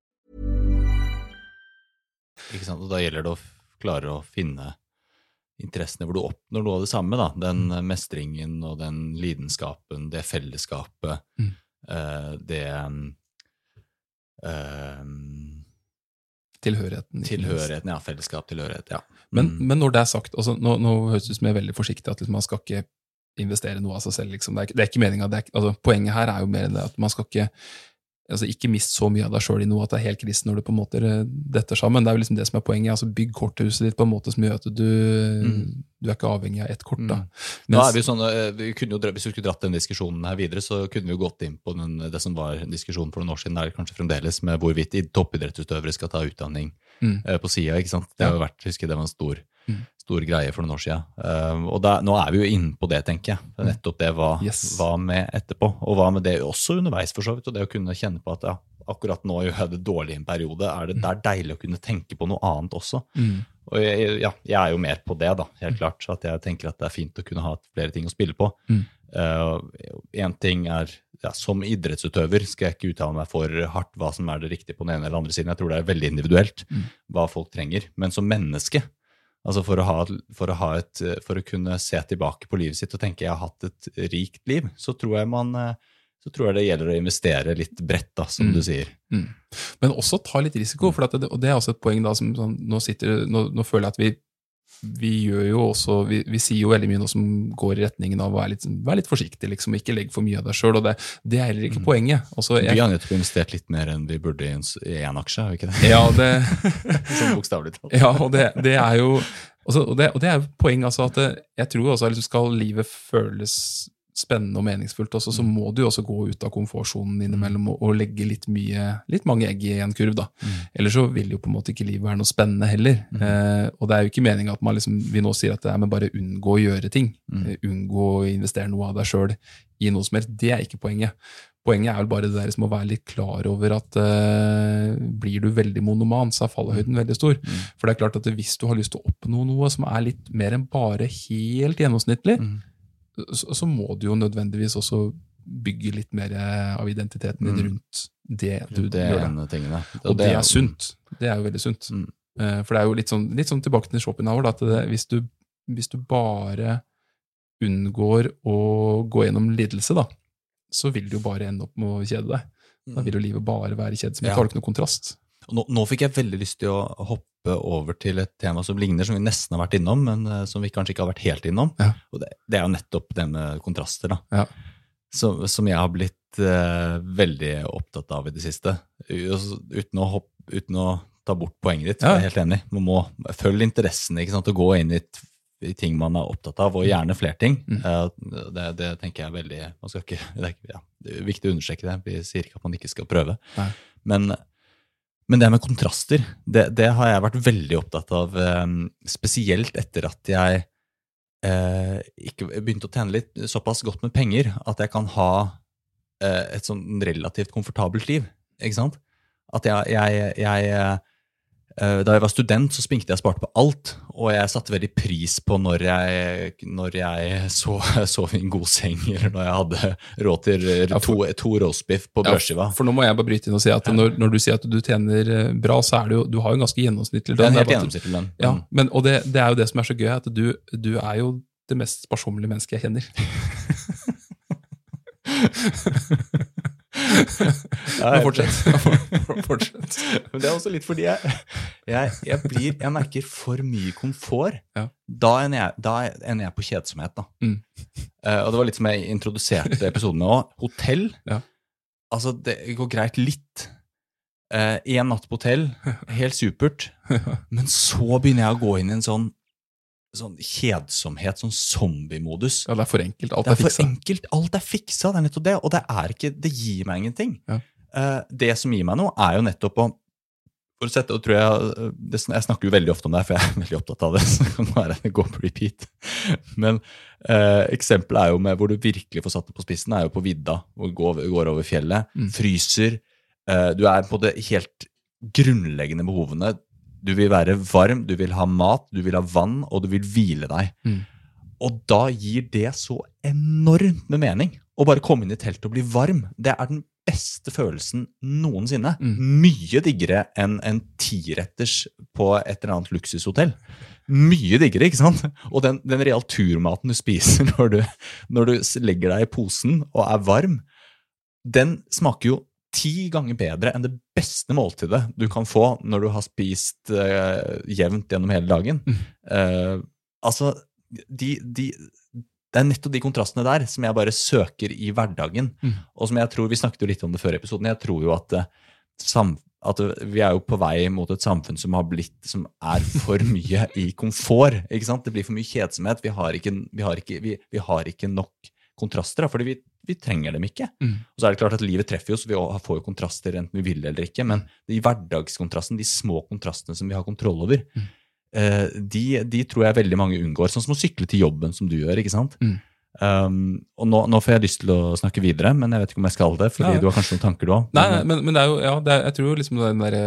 Ikke sant? Og da gjelder det å klare å finne interessene hvor du oppnår noe av det samme. da. Den mm. mestringen og den lidenskapen, det fellesskapet, Mm. eh, det eh, Tilhørigheten. Tilhørigheten, ja. Fellesskap, tilhørighet, ja. Men, Mm. men når det er sagt, altså, nå, nå høres det ut som jeg er veldig forsiktig, at liksom, man skal ikke investere noe av seg selv. Liksom. Det, er, det er ikke meningen, det er, altså, Poenget her er jo mer det at man skal ikke altså, ikke mist så mye av deg sjøl i noe at det er helt krise når du på en måte eh, detter sammen. Det er jo liksom det som er poenget. altså Bygg korthuset ditt på en måte som gjør at du, Mm. du er ikke avhengig av ett kort. da. Mm. Mens- da er vi jo sånn, eh, Hvis vi skulle dratt den diskusjonen her videre, så kunne vi jo gått inn på den, det som var diskusjonen for noen år siden, der kanskje fremdeles, med hvorvidt i- toppidrettsutøvere skal ta utdanning Mm. eh, på sida. Det har jo vært, husker jeg det var en stor. Stor greie for noen år siden. Uh, og da, nå er vi jo inne på det, tenker jeg. Er nettopp det hva, Mm. Yes. hva med etterpå. Og hva med det også underveis, for så vidt. Og det å kunne kjenne på at ja, akkurat nå gjør jeg det dårlig i en periode. Er det, det er deilig å kunne tenke på noe annet også. Mm. Og jeg, ja, jeg er jo mer på det, da, helt klart. Så at jeg tenker at det er fint å kunne ha flere ting å spille på. Mm. uh, ting er ja, Som idrettsutøver skal jeg ikke uttale meg for hardt hva som er det riktige på den ene eller andre siden. Jeg tror det er veldig individuelt Mm. hva folk trenger. Men som menneske, altså for å, ha, for, å ha et, for å kunne se tilbake på livet sitt og tenke jeg har hatt et rikt liv, så tror jeg man så tror jeg det gjelder å investere litt bredt, da, som Mm. du sier. Mm. Men også ta litt risiko, for at det, og det er også et poeng da, som sånn, nå, sitter, nå, nå føler jeg at vi, vi gjør jo også, vi, vi sier jo veldig mye nå som går i retningen av å være litt, vær litt forsiktig, liksom, ikke legg for mye av deg sjøl, det, det er heller ikke Mm. poenget. Altså, Vi jeg, har nettopp investert litt mer enn vi burde i en, i en aksje, har vi ikke det? ja, det, [laughs] Sånn bokstavelig talt. ja, og det, det er jo også, og, det, og det er jo poeng, altså, at jeg tror også at liksom, skal livet føles spennende og meningsfullt, også, så må du jo også gå ut av komfortsonen innimellom og, og legge litt mye, litt mange egg i en kurv. da. Ellers så vil jo på en måte ikke livet være noe spennende heller. Eh, og det er jo ikke meninga at man liksom, vi nå sier at det er med bare unngå å gjøre ting. Eh, unngå å investere noe av deg sjøl i noe som helst. Det er ikke poenget. Poenget er vel bare det der som å være litt klar over at eh, blir du veldig monoman, så er fallhøyden veldig stor. For det er klart at hvis du har lyst til å oppnå noe som er litt mer enn bare helt gjennomsnittlig, så, så må du jo nødvendigvis også bygge litt mer eh, av identiteten din Mm. rundt det du Det gjør. en Det. Og det er sunt. Det er jo veldig sunt. Mm. Eh, For det er jo litt sånn, litt sånn tilbake til Schopenhauer, da, at det, hvis, du, hvis du bare unngår å gå gjennom lidelse, da, så vil du jo bare ende opp med å kjede deg. Da vil jo livet bare være kjedsomt. Ja. Det har ikke noe kontrast. Nå, nå fikk jeg veldig lyst til å hoppe over til et tema som ligner, som vi nesten har vært innom, men eh, som vi kanskje ikke har vært helt innom. Ja. Og det, det er jo nettopp det med kontraster, da. Ja. Som, som jeg har blitt eh, veldig opptatt av i det siste. Uten å, hoppe, uten å ta bort poenget ditt, Ja. jeg er helt enig. Man må følge interessen ikke sant? og gå inn i, et i ting man er opptatt av, og gjerne flere ting. Mm. Eh, det, det tenker jeg er veldig man skal ikke, det, er, ja, det er viktig å understreke det. Vi sier ikke at man ikke skal prøve. Nei. Men men det med kontraster, det, det har jeg vært veldig opptatt av, eh, spesielt etter at jeg eh, ikke begynte å tjene litt såpass godt med penger at jeg kan ha eh, et sånn relativt komfortabelt liv. Ikke sant? At jeg, jeg, jeg eh, Da jeg var student, så spinkte jeg og sparte på alt, og jeg satte veldig pris på når jeg, når jeg så, [laughs] sov i en god seng, eller når jeg hadde råd til Ja, to, to roastbiff på Ja, brødskiva. for nå må jeg bare bryte inn og si at når, når du sier at du tjener eh, bra, så er det jo Du har jo en ganske gjennomsnittlig Det lønn. en helt gjennomsnittlig lønn. Ja, Mm. men, og det, det er jo det som er så gøy, at du, du er jo det mest sparsommelige mennesket jeg kjenner. [laughs] [laughs] Men fortsett. [laughs] fortsett. Men det er også litt fordi jeg, jeg, jeg, blir, jeg merker for mye komfort. Ja. Da ender jeg, da ender jeg på kjedsomhet. Da. Mm. Uh, og det var litt som jeg introduserte episoden med òg. Hotell. Ja. Altså, det går greit litt. Én natt på hotell, [laughs] helt supert. Men så begynner jeg å gå inn i en sånn, sånn kjedsomhet, sånn zombiemodus. Ja, det er for enkelt. Alt Det er er for enkelt. Alt er fiksa. Det er nettopp det. Og det er ikke Det gir meg ingenting. Ja. Uh, det som gir meg noe, er jo nettopp å for å sette, og tror jeg, det, jeg snakker jo veldig ofte om det, for jeg er [laughs] veldig opptatt av det. så kan det gå på repeat. Men eh, eksempelet er jo med hvor du virkelig får satt det på spissen, er jo på vidda. Hvor du går, går over fjellet, fryser. Eh, du er på det helt grunnleggende behovene. Du vil være varm, du vil ha mat, du vil ha vann, og du vil hvile deg. Og da gir det så enormt med mening å bare komme inn i teltet og bli varm. Det er den beste følelsen noensinne. Mye diggere enn en tiretters på et eller annet luksushotell. Mye diggere, ikke sant? Og den, den real turmaten du spiser [laughs] når du, når du legger deg i posen og er varm, den smaker jo ti ganger bedre enn det beste måltidet du kan få når du har spist uh, jevnt gjennom hele dagen. Eh, altså, de, de, det er nettopp de kontrastene der som jeg bare søker i hverdagen. Og som jeg tror, Vi snakket jo litt om det før i episoden. Jeg tror jo at, eh, sam, at vi er jo på vei mot et samfunn som har blitt, som er for [laughs] mye i komfort. ikke sant? Det blir for mye kjedsomhet. Vi har ikke, vi har ikke, vi, vi har ikke nok kontraster, da, fordi vi, vi trenger dem ikke. Og så er det klart at Livet treffer jo, så vi får jo kontraster enten vi vil eller ikke. Men de hverdagskontrastene, de små kontrastene som vi har kontroll over, mm. de, de tror jeg veldig mange unngår. Sånn som å sykle til jobben, som du gjør. ikke sant? Mm. Um, og nå, nå får jeg lyst til å snakke videre, men jeg vet ikke om jeg skal det. fordi Ja. du har kanskje noen tanker du òg? Nei, nei men, men det er jo, ja, det er, jeg tror jo liksom den der,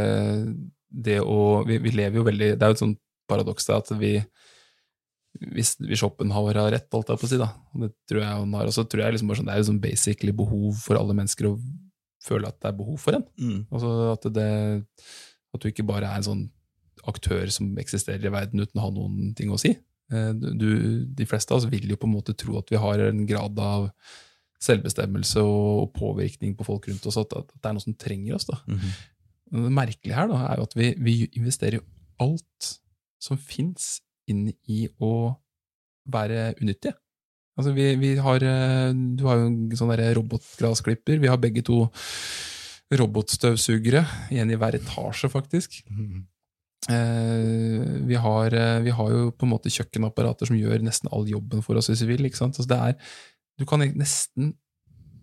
det å, vi, vi lever jo veldig, det er jo et sånt paradoks det at vi, hvis, hvis Schopenhauer har rett, holdt jeg på å si da, og det tror jeg han har, og så tror jeg liksom bare sånn, det er jo sånn basically behov for alle mennesker å føle at det er behov for en. Mm. Altså at det, at du ikke bare er en sånn aktør som eksisterer i verden uten å ha noen ting å si. Eh, Du, de fleste av oss vil jo på en måte tro at vi har en grad av selvbestemmelse og påvirkning på folk rundt oss, at, at det er noe som trenger oss. da. Mm Det merkelige her da, er jo at vi, vi investerer jo alt som fins, inn i å være unyttige. Altså vi, vi har, eh, Du har jo en sånn robotgrasklipper. Vi har begge to robotstøvsugere. En i hver etasje, faktisk. Eh, vi, har, eh, vi har jo på en måte kjøkkenapparater som gjør nesten all jobben for oss hvis vi vil. ikke sant? Altså det er, du kan nesten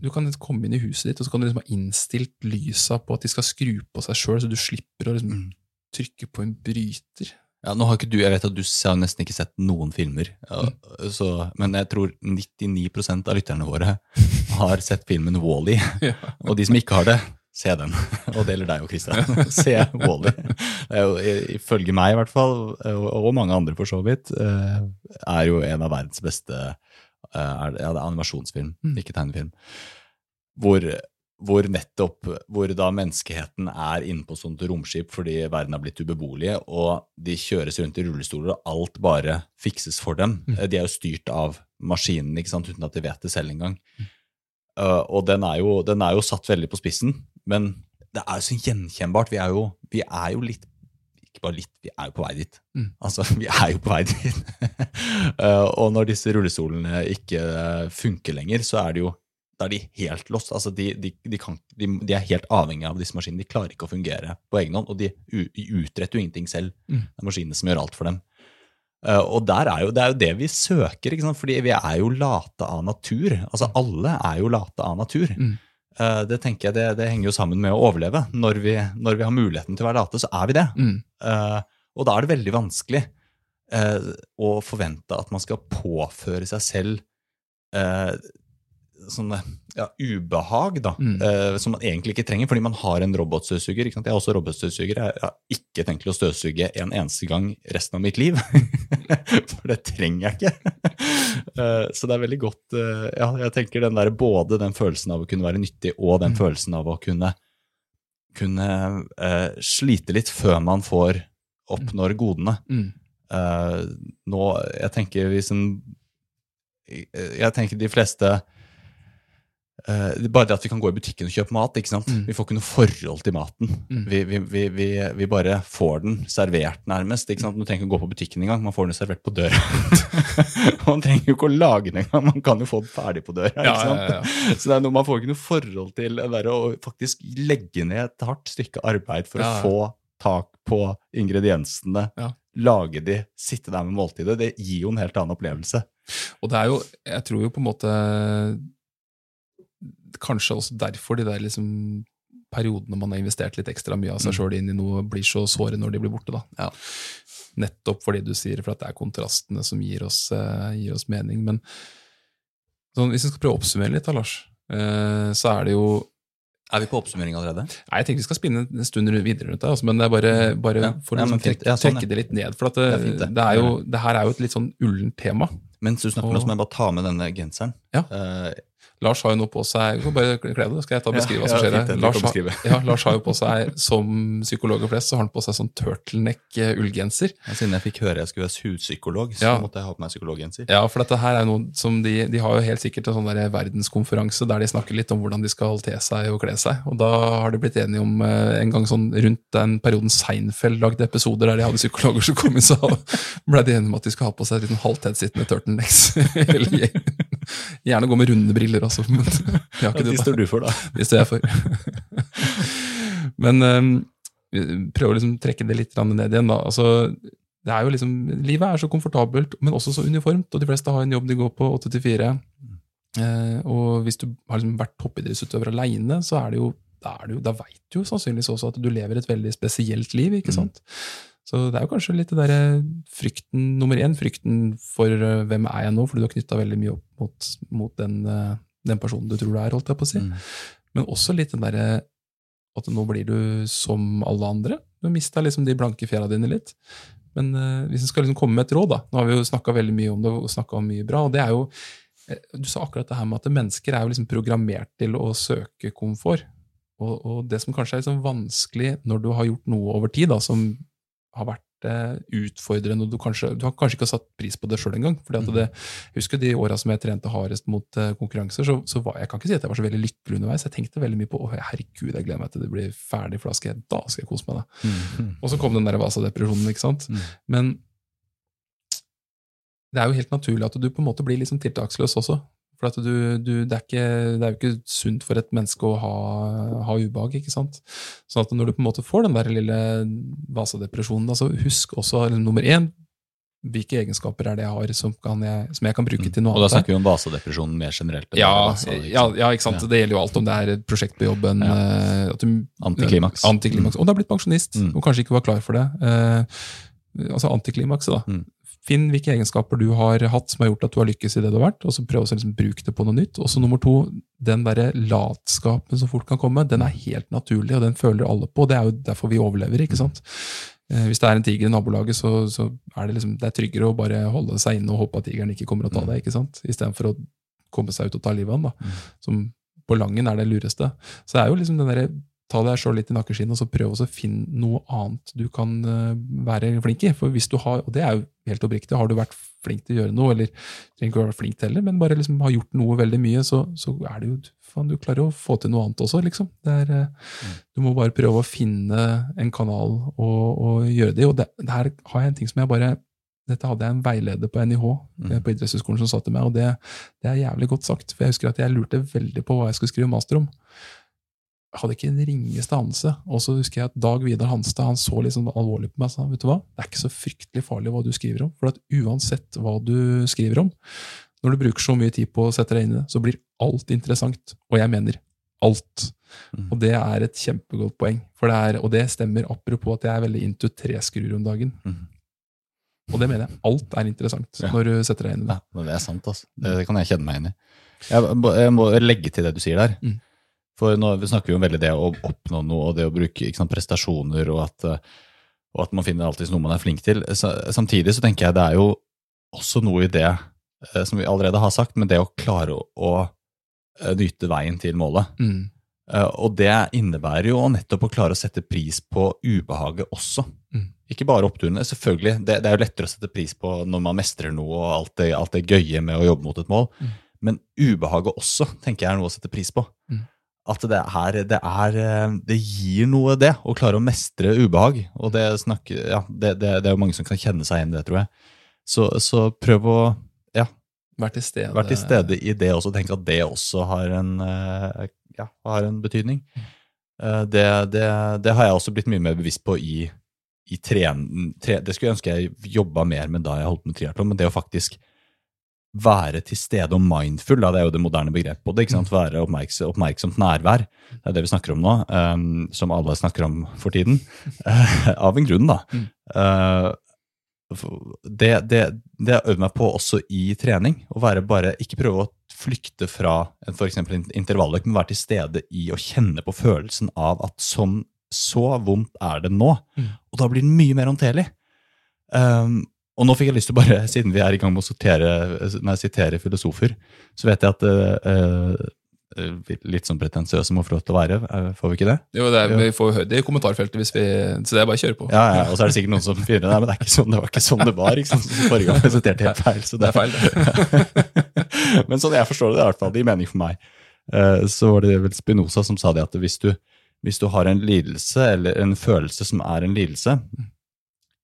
du kan komme inn i huset ditt og så kan du liksom ha innstilt lysa på at de skal skru på seg sjøl, så du slipper å liksom trykke på en bryter. Ja, nå har ikke du, Jeg vet at du har nesten ikke sett noen filmer, ja, Mm. så, men jeg tror 99% av lytterne våre har [laughs] sett filmen Wall-E. Ja. Og de som ikke har det, se den. [laughs] Og det gjelder deg og Christian. [laughs] Se jo, i- Ifølge meg, i hvert fall, og mange andre for så vidt, eh, er jo en av verdens beste eh, ja, det er animasjonsfilm, Mm. ikke tegnefilm. Hvor, hvor nettopp hvor da menneskeheten er inne på sånt romskip fordi verden har blitt ubeboelige, og de kjøres rundt i rullestoler, og alt bare fikses for dem. Eh, De er jo styrt av maskinen ikke sant, uten at de vet det selv engang. Uh, og den er, jo, den er jo satt veldig på spissen, men det er jo så gjenkjennbart. Vi er jo, vi er jo litt Ikke bare litt, vi er jo på vei dit. Mm. Altså, [laughs] vi er jo på vei dit. Uh, [laughs] og når disse rullestolene ikke funker lenger, så er det jo da er de helt lost. Altså, de, de, de, kan, de, de er helt avhengige av disse maskinene. De klarer ikke å fungere på egen hånd, og de, utretter jo ingenting selv. Mm. Det er maskinene som gjør alt for dem. Uh, og er jo, det er jo det vi søker, ikke sant? fordi vi er jo late av natur. Altså Alle er jo late av natur. Mm. Uh, det tenker jeg, det, det henger jo sammen med å overleve. Når vi, når vi har muligheten til å være late, så er vi det. Mm. Uh, og da er det veldig vanskelig å forvente at man skal påføre seg selv sånne ja, ubehag da, Mm. uh, som man egentlig ikke trenger, fordi man har en robotstøvsuger. Jeg er også robotstøvsuger. Jeg har ikke tenkt å støvsuge en eneste gang resten av mitt liv. [laughs] For det trenger jeg ikke. Uh, så det er veldig godt uh, Ja, jeg tenker den der, både den følelsen av å kunne være nyttig, og den Mm. følelsen av å kunne kunne slite litt før man får oppnår godene. Mm. Nå, jeg tenker hvis en Jeg tenker de fleste Bare det at vi kan gå i butikken og kjøpe mat. ikke sant? Mm. Vi får ikke noe forhold til maten. Mm. Vi, vi, vi, vi, vi bare får den servert, nærmest. ikke sant? Man trenger ikke å gå på butikken engang. Man får den servert på døra. [laughs] man trenger jo ikke å lage den engang. Man kan jo få den ferdig på døra. Ikke sant? ja, ja. [laughs] Så det er noe, man får ikke noe forhold til å faktisk legge ned et hardt stykke arbeid for Ja, ja. å få tak på ingrediensene, Ja. lage de, sitte der med måltidet. Det gir jo en helt annen opplevelse. Og det er jo, jeg tror jo på en måte Kanskje også derfor de der liksom periodene man har investert litt ekstra mye av seg sjøl inn i noe, blir så såre når de blir borte. da. Ja. Nettopp fordi du sier for at det er kontrastene som gir oss, eh, gir oss mening. Men sånn, hvis vi skal prøve å oppsummere litt, da, Lars, eh, så er det jo Er vi på oppsummering allerede? Nei, Jeg tenker vi skal spinne en stund videre rundt det, altså, men det er bare, bare Ja. for å Ja, men liksom trekke, Ja, sånn, ja. det litt ned. For at det, Det er fint, det. er jo, det her er jo et litt sånn ullent tema. Mens du snakker nå, så må jeg bare ta med denne genseren. Ja. Eh, Lars har jo nå på seg bare kle deg, skal jeg ta og beskrive hva som skjer her. det. Lars, har- ja, Lars har jo på seg, som psykologer flest, så har han på seg sånn turtleneck-ullgenser. ja, siden jeg fikk høre jeg skulle være hudpsykolog, så Ja. måtte jeg ha på meg psykologgenser. Ja, for dette her er noe som de, de har jo helt sikkert en sånn der verdenskonferanse der de snakker litt om hvordan de skal te seg og kle seg. Og da har de blitt enige om eh, en gang sånn rundt den perioden Seinfeld lagde episoder der de hadde psykologer som kom inn, så ble de enige om at de skal ha på seg en sånn halvt tettsittende turtlenecks. [laughs] Gjerne gå med runde briller også, men [laughs] de har ikke det. de står du for, da. [laughs] Det står jeg for. [laughs] Men um, prøve å liksom trekke det litt ned igjen. da. Altså, det er jo liksom, Livet er så komfortabelt, men også så uniformt. og De fleste har en jobb de går på 8 til 4. Eh, og hvis du har liksom vært toppidrettsutøver aleine, så er det jo er det jo, da veit du jo sannsynligvis også at du lever et veldig spesielt liv. ikke sant? Så det er jo kanskje litt det derre frykten nummer én, frykten for uh, hvem er jeg nå, fordi du har knytta veldig mye opp mot, mot den, eh, den personen du tror du er, holdt jeg på å si. Mm. Men også litt den derre at nå blir du som alle andre. Du mista liksom de blanke fjæra dine litt. Men uh, hvis en skal liksom komme med et råd, da Nå har vi jo snakka veldig mye om det og snakka om mye bra. og det er jo eh, Du sa akkurat det her med at mennesker er jo liksom programmert til å søke komfort. Og, og det som kanskje er liksom vanskelig når du har gjort noe over tid da, som har vært utfordrende, og du kanskje, du har kanskje ikke satt pris på det sjøl engang. fordi at det, jeg husker de åra som jeg trente hardest mot eh, konkurranser, så, så var jeg kan ikke si at jeg var så veldig lykkelig underveis. Jeg tenkte veldig mye på å herregud, jeg gleder meg til det blir ferdig, for da skal jeg, da skal jeg kose meg. da. Mm. Og så kom den der Vasa-depresjonen, ikke sant. Mm. Men det er jo helt naturlig at du på en måte blir liksom tiltaksløs også. For at du, du, det, er ikke, det er jo ikke sunt for et menneske å ha, ha ubehag. ikke sant? Sånn at når du på en måte får den der lille vasadepresjonen, da, så husk også eller, nummer én hvilke egenskaper er det jeg har som, kan jeg, som jeg kan bruke til noe annet. Og da snakker vi om vasadepresjonen mer generelt. Ja, Vasa, ikke ja, ja, ikke sant. Ja. Det gjelder jo alt om det er et prosjekt på jobben. Ja. eh, At du, Antiklimaks. Antiklimaks. Og du har blitt pensjonist, Mm. og kanskje ikke var klar for det. Eh, altså antiklimakset, da. Mm. Finn hvilke egenskaper du har hatt som har gjort at du har lykkes i det du har vært, og så prøv å liksom bruke det på noe nytt. Og så nummer to, den derre latskapen som fort kan komme, den er helt naturlig, og den føler alle på. Det er jo derfor vi overlever, ikke sant. Eh, Hvis det er en tiger i nabolaget, så, så er det liksom, det er tryggere å bare holde seg inne og håpe at tigeren ikke kommer og tar deg, ikke sant? istedenfor å komme seg ut og ta livet av den, da. Som på langen er det lureste. Så det er jo liksom den derre ta deg sjøl litt i nakkeskinnet, og så prøv å finne noe annet du kan eh, være flink i. For hvis du har, og det er jo helt oppriktig, har du vært flink til å gjøre noe, eller trenger ikke å være flink til heller, men bare liksom har gjort noe veldig mye, så, så er det jo faen, du klarer å få til noe annet også, liksom. Det er, mm. Du må bare prøve å finne en kanal og, og gjøre det. Og det, det her har jeg en ting som jeg bare dette hadde jeg en veileder på NIH mm. på idrettshøyskolen som sa til meg, og det, det er jævlig godt sagt. For jeg husker at jeg lurte veldig på hva jeg skulle skrive master om. Hadde ikke en ringeste anelse. Og så husker jeg at Dag Vidar Hanstad han så litt sånn alvorlig på meg og sa vet du hva, det er ikke så fryktelig farlig hva du skriver om. For at uansett hva du skriver om, når du bruker så mye tid på å sette deg inn i det, så blir alt interessant. Og jeg mener alt. Og det er et kjempegodt poeng. For det er, og det stemmer apropos at jeg er veldig into treskruer om dagen. Mm. Og det mener jeg. Alt er interessant Ja. når du setter deg inn i det. Ja, det er sant, altså. Det, det kan jeg kjenne meg inn i. Jeg, jeg må legge til det du sier der. Mm. For nå vi snakker vi om veldig det å oppnå noe, og det å bruke sant, prestasjoner, og at, eh, og at man finner alltid noe man er flink til. Sa- Samtidig så tenker jeg det er jo også noe i det, eh, som vi allerede har sagt, men det å klare å, å eh, nyte veien til målet. Mm. Og det innebærer jo nettopp å klare å sette pris på ubehaget også. Mm. Ikke bare oppturene. Selvfølgelig, det, det er jo lettere å sette pris på når man mestrer noe og alt det, alt det gøye med å jobbe mot et mål. Mm. Men ubehaget også tenker jeg er noe å sette pris på. Mm. At det er, det er Det gir noe, det, å klare å mestre ubehag. Og det, snakker, ja, det, det, det er jo mange som kan kjenne seg igjen i det, tror jeg. Så, så prøv å ja, Vær til stede. være til stede i det også, Tenk at det også har en, eh, ja, har en betydning. Eh, Det, det, det har jeg også blitt mye mer bevisst på i, i tren, tre, Det skulle jeg ønske jeg jobba mer med da jeg holdt med triatlon, men det å faktisk være til stede og mindful, da, det er jo det moderne begrepet på det. ikke sant? Være oppmerksom, oppmerksomt nærvær. Det er det vi snakker om nå, um, som alle snakker om for tiden. Uh, [laughs] av en grunn, da. Uh, det, det, det har øvd meg på også i trening. Å være bare, ikke prøve å flykte fra f.eks. intervalløkt, men være til stede i å kjenne på følelsen av at sånn, så vondt er det nå. Og da blir den mye mer håndterlig. Um, og nå fikk jeg lyst til bare, [laughs] siden vi er i gang med å sortere, nei, sitere filosofer, så vet jeg at uh, litt sånn pretensiøse må få lov til å være. Får vi ikke det? Jo, det er, Vi får høre det i kommentarfeltet, hvis vi, så det er bare å kjøre på. Ja, ja, Og så er det sikkert noen som [laughs] finner det. Men det, er ikke sånn, det var ikke sånn det var. ikke sant? Forrige gang [laughs] presenterte helt feil. Så Det er feil. det. men sånn jeg forstår det, i hvert fall, det gir mening for meg. Så var det vel Spinoza som sa det at hvis du, hvis du har en lidelse, eller en følelse som er en lidelse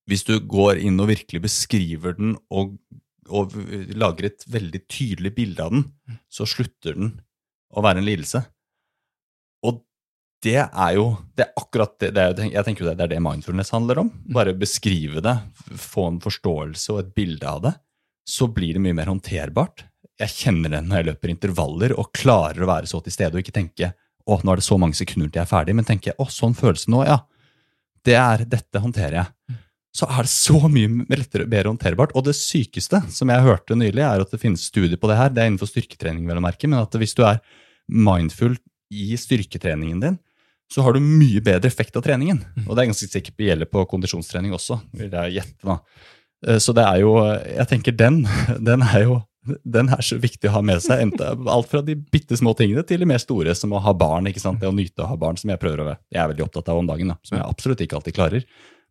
Hvis du går inn og virkelig beskriver den og, og lager et veldig tydelig bilde av den, så slutter den å være en lidelse. Og det er jo det er akkurat det, det er, Jeg tenker jo det, det er det mindfulness handler om. Bare beskrive det, få en forståelse og et bilde av det. Så blir det mye mer håndterbart. Jeg kjenner det når jeg løper intervaller og klarer å være så til stede og ikke tenke å, nå er det så mange sekunder til jeg er ferdig, men tenke å, sånn følelse nå, ja. Det er, dette håndterer jeg. Så er det så mye lettere, bedre håndterbart. Og det sykeste som jeg hørte nylig, er at det finnes studier på det her. Det er innenfor styrketrening, vel å merke, men at hvis du er mindful i styrketreningen din, så har du mye bedre effekt av treningen. Og det er ganske sikkert gjelder på kondisjonstrening også, vil jeg gjette. da. Eh, Så det er jo Jeg tenker den, den er jo den er så viktig å ha med seg. Alt fra de bitte små tingene til de mer store, som å ha barn. ikke sant? Det å nyte å ha barn, som jeg prøver å Jeg er veldig opptatt av om dagen, da, som jeg absolutt ikke alltid klarer.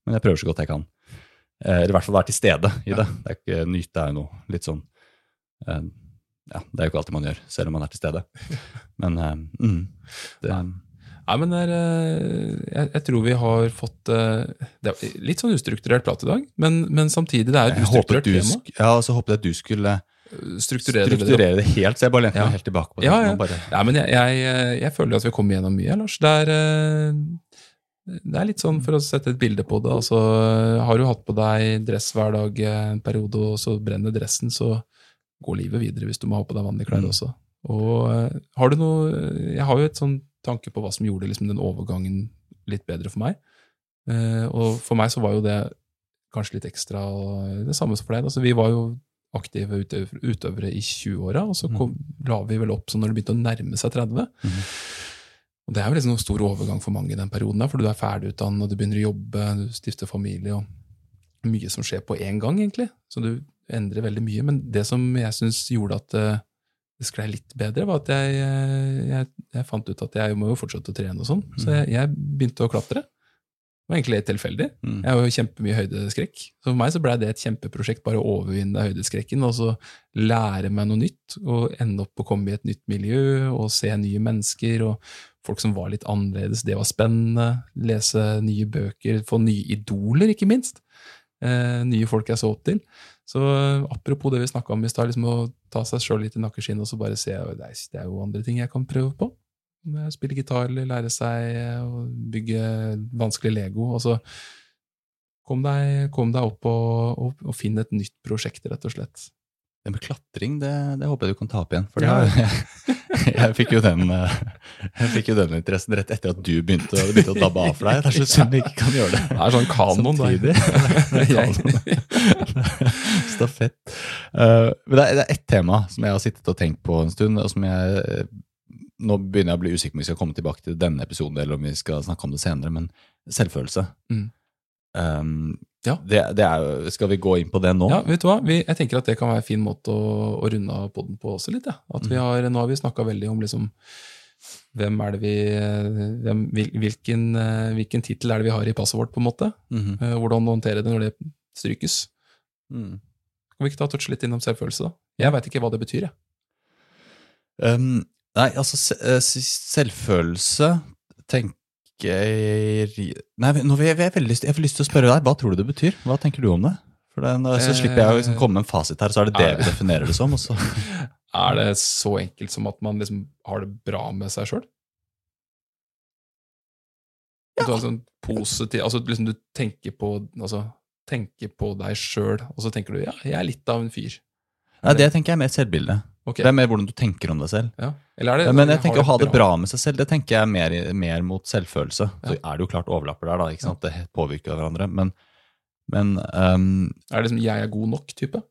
Men jeg prøver så godt jeg kan. Eh, Eller i hvert fall være til stede i det. det er ikke, nyte er jo noe litt sånn eh, Ja, det er jo ikke alltid man gjør, selv om man er til stede. [laughs] Men eh, mm, det, Nei, men det er, eh, jeg, jeg tror vi har fått Det er litt sånn ustrukturert prat i dag, men, men samtidig det er et ustrukturert tema. sk- ja, så håpet jeg at du skulle Strukturere, det. strukturere det helt, så jeg bare lente Ja. meg helt tilbake på det. Ja, ja. Bare, Nei, men jeg, jeg, jeg føler at vi kommer gjennom mye, Lars. Det er, det er litt sånn, for å sette et bilde på det altså, Har du hatt på deg dress hver dag en periode, og så brenner dressen, så går livet videre hvis du må ha på deg vanlige klær Mm. også. Og eh, har du noe Jeg har jo et sånn tanke på hva som gjorde liksom, den overgangen litt bedre for meg. Eh, og for meg så var jo det kanskje litt ekstra det samme som for deg. Altså, vi var jo aktive utøvere, utøvere i 20-åra, og så kom, la vi vel opp sånn når det begynte å nærme seg 30. Mhm. Og Det er jo liksom en stor overgang for mange i den perioden, der, for du er ferdigutdannet, og du begynner å jobbe, du stifter familie, og mye som skjer på én gang, egentlig. Så du endrer veldig mye. Men det som jeg syns gjorde at eh, det sklei litt bedre, var at jeg, eh, jeg, jeg fant ut at jeg må jo fortsette å trene og sånn. Så jeg, jeg begynte å klatre. Det var egentlig litt tilfeldig. Mm. Jeg har jo kjempemye høydeskrekk. Så for meg så ble det et kjempeprosjekt, bare å overvinne høydeskrekken, og så lære meg noe nytt, og ende opp å komme i et nytt miljø, og se nye mennesker, og folk som var litt annerledes. Det var spennende. Lese nye bøker, få nye idoler, ikke minst. Eh, nye folk jeg så opp til. Så eh, apropos det vi snakka om i stad, liksom å ta seg sjøl litt i nakkeskinnet og så bare se er, det er jo andre ting jeg kan prøve på. Spille gitar eller lære seg å bygge vanskelig Lego. Altså, kom deg, kom deg opp og, og, og finn et nytt prosjekt, rett og slett. Det med klatring, det, det håper jeg du kan ta opp igjen. For det Ja. [laughs] [laughs] jeg, fikk jo den, eh, jeg fikk jo den interessen rett etter at du begynte, begynte å dabbe av for deg. Det er så synd vi ikke kan gjøre det. Det er sånn kanon, da. [laughs] [laughs] Stafett. Eh, men det er, det er ett tema som jeg har sittet og tenkt på en stund, og som jeg eh, Nå begynner jeg å bli usikker på om vi skal komme tilbake til denne episoden, eller om vi skal snakke om det senere, men selvfølelse. Mm. Um, Ja. det, det er skal vi gå inn på det nå? Ja, vet du hva? Vi, jeg tenker at det kan være en fin måte å, å runde av podden på også litt. Ja. At vi har, nå har vi snakka veldig om liksom hvem er det vi hvem, Hvilken, eh, hvilken tittel er det vi har i passet vårt, på en måte? Mm -hmm. Hvordan håndtere det når det strykes. Mm. Kan vi ikke ta touche litt innom selvfølelse, da? Jeg veit ikke hva det betyr, jeg. Um, nei, altså eh, selvfølelse tenker jeg Nei, nå jeg, jeg, veldig jeg får lyst til å spørre deg, hva tror du det betyr? Hva tenker du om det? For nå Så slipper jeg å liksom komme med en fasit her, så er det det vi definerer det som. Også. [laughs] Er det så enkelt som at man liksom har det bra med seg sjøl? Ja. du har sånn positiv Altså liksom du tenker på, altså, tenker på deg sjøl, og så tenker du ja, jeg er litt av en fyr. Nei, det tenker jeg er mer selvbilde. Okay. Det er mer hvordan du tenker om deg selv. Ja. Eller det, Men jeg tenker å ha det bra med seg selv, det tenker jeg er mer, mer mot selvfølelse. Så er det jo klart overlapper der, da. ikke sant? Det påvirker hverandre. Men, men um, Er det som 'jeg er god nok'-type?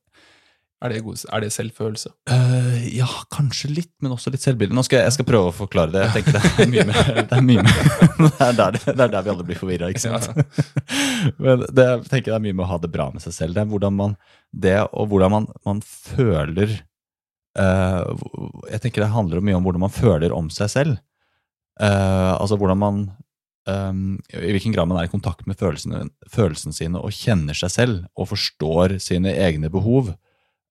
Er, det god- er det selvfølelse? Uh, Ja, kanskje litt, men også litt selvbilde. Nå skal jeg, jeg skal prøve å forklare det. Jeg tenker Det er mye mer, [laughs] det er, mye mer. [laughs] Det er, der, det er der vi alle blir forvirra, ikke sant? [laughs] Men det, jeg tenker det er mye med å ha det bra med seg selv. Det er hvordan man, det og hvordan man, man føler uh, Jeg tenker det handler mye om hvordan man føler om seg selv. Uh, altså hvordan man Um, I hvilken grad man er i kontakt med følelsene, følelsene sine og kjenner seg selv og forstår sine egne behov.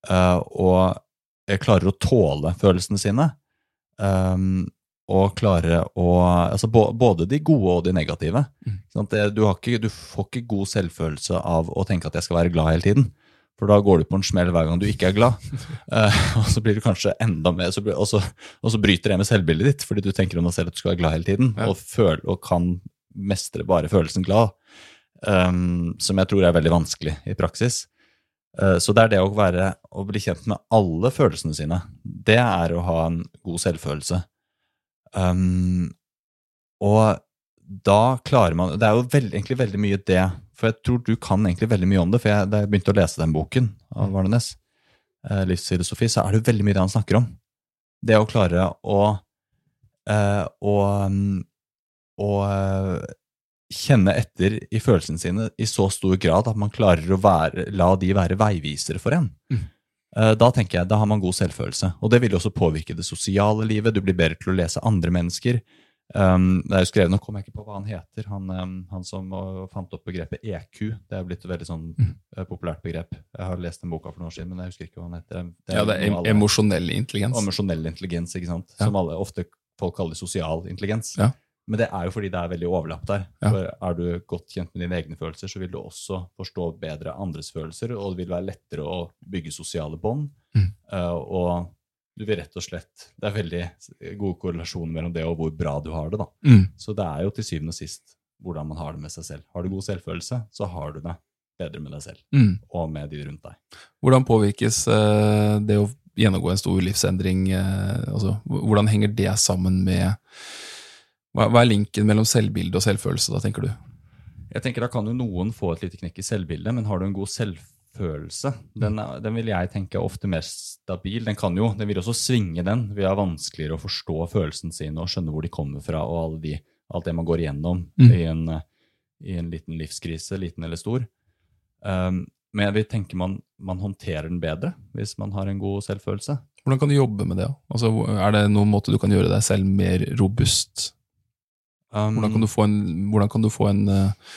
Eh, og klarer å tåle følelsene sine. eh, og klare å altså Både de gode og de negative. Det, du, har ikke, du får ikke god selvfølelse av å tenke at jeg skal være glad hele tiden. For da går du på en smell hver gang du ikke er glad. [laughs] Eh, og så blir du kanskje enda mer, så og, så, og så bryter det med selvbildet ditt, fordi du tenker om deg selv at du skal være glad hele tiden, og, føl, og kan mestre bare følelsen glad. Um, som jeg tror er veldig vanskelig i praksis. Eh, så det er det å være, å bli kjent med alle følelsene sine. Det er å ha en god selvfølelse. Um, og da klarer man Det er jo veld, egentlig veldig mye det For jeg tror du kan egentlig veldig mye om det. For jeg, da jeg begynte å lese den boken av Varnenes, eh, livsfilosofi, så er det jo veldig mye det han snakker om. Det å klare å eh, å, mm, å eh, kjenne etter i følelsene sine i så stor grad at man klarer å være, la de være veivisere for en. Mm. Da tenker jeg, da har man god selvfølelse. Og det vil også påvirke det sosiale livet. Du blir bedre til å lese andre mennesker. Um, det er jo skrevet, Nå kommer jeg ikke på hva han heter, han, um, han som uh, fant opp begrepet EQ. Det er blitt et veldig sånn uh, populært begrep. Jeg har lest den boka for noen år siden, men jeg husker ikke hva han heter. Ja, det er em alle- emosjonell intelligens. Emosjonell intelligens, ikke sant? Ja. som alle, ofte folk kaller sosial intelligens. Ja. Men det er jo fordi det er veldig overlapp der. Ja. For Er du godt kjent med dine egne følelser, så vil du også forstå bedre andres følelser, og det vil være lettere å bygge sosiale bånd. Mm. Uh, og du vil rett og slett Det er veldig gode korrelasjoner mellom det og hvor bra du har det. da. Mm. Så det er jo til syvende og sist hvordan man har det med seg selv. Har du god selvfølelse, så har du det bedre med deg selv Mm. og med de rundt deg. Hvordan påvirkes uh, det å gjennomgå en stor livsendring Uh, altså, Hvordan henger det sammen med hva, hva er linken mellom selvbilde og selvfølelse, da, tenker du? Jeg tenker Da kan jo noen få et lite knekk i selvbildet, men har du en god selvfølelse, den, den vil jeg tenke er ofte mer stabil. Den kan jo, den vil også svinge, den. Vi har vanskeligere å forstå følelsene sine og skjønne hvor de kommer fra, og de, alt det man går igjennom Mm. i, en, i en liten livskrise, liten eller stor. Um, men jeg vil tenke man, man håndterer den bedre hvis man har en god selvfølelse. Hvordan kan du jobbe med det? Altså, er det noen måte du kan gjøre deg selv mer robust? Um, Hvordan kan du få en, hvordan kan du få en uh,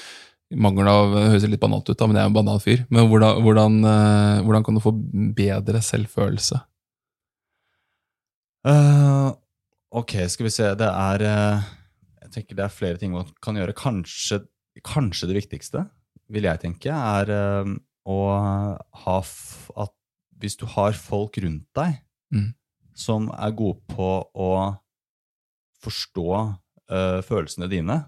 mangel av Det høres litt banalt ut, da, men jeg er en banal fyr. Men hvordan, hvordan, uh, hvordan kan du få bedre selvfølelse? Uh, ok, skal vi se. Det er eh, Jeg tenker det er flere ting man kan gjøre. Kanskje, kanskje det viktigste, vil jeg tenke, er eh, å ha f at hvis du har folk rundt deg Mm. som er gode på å forstå eh, følelsene dine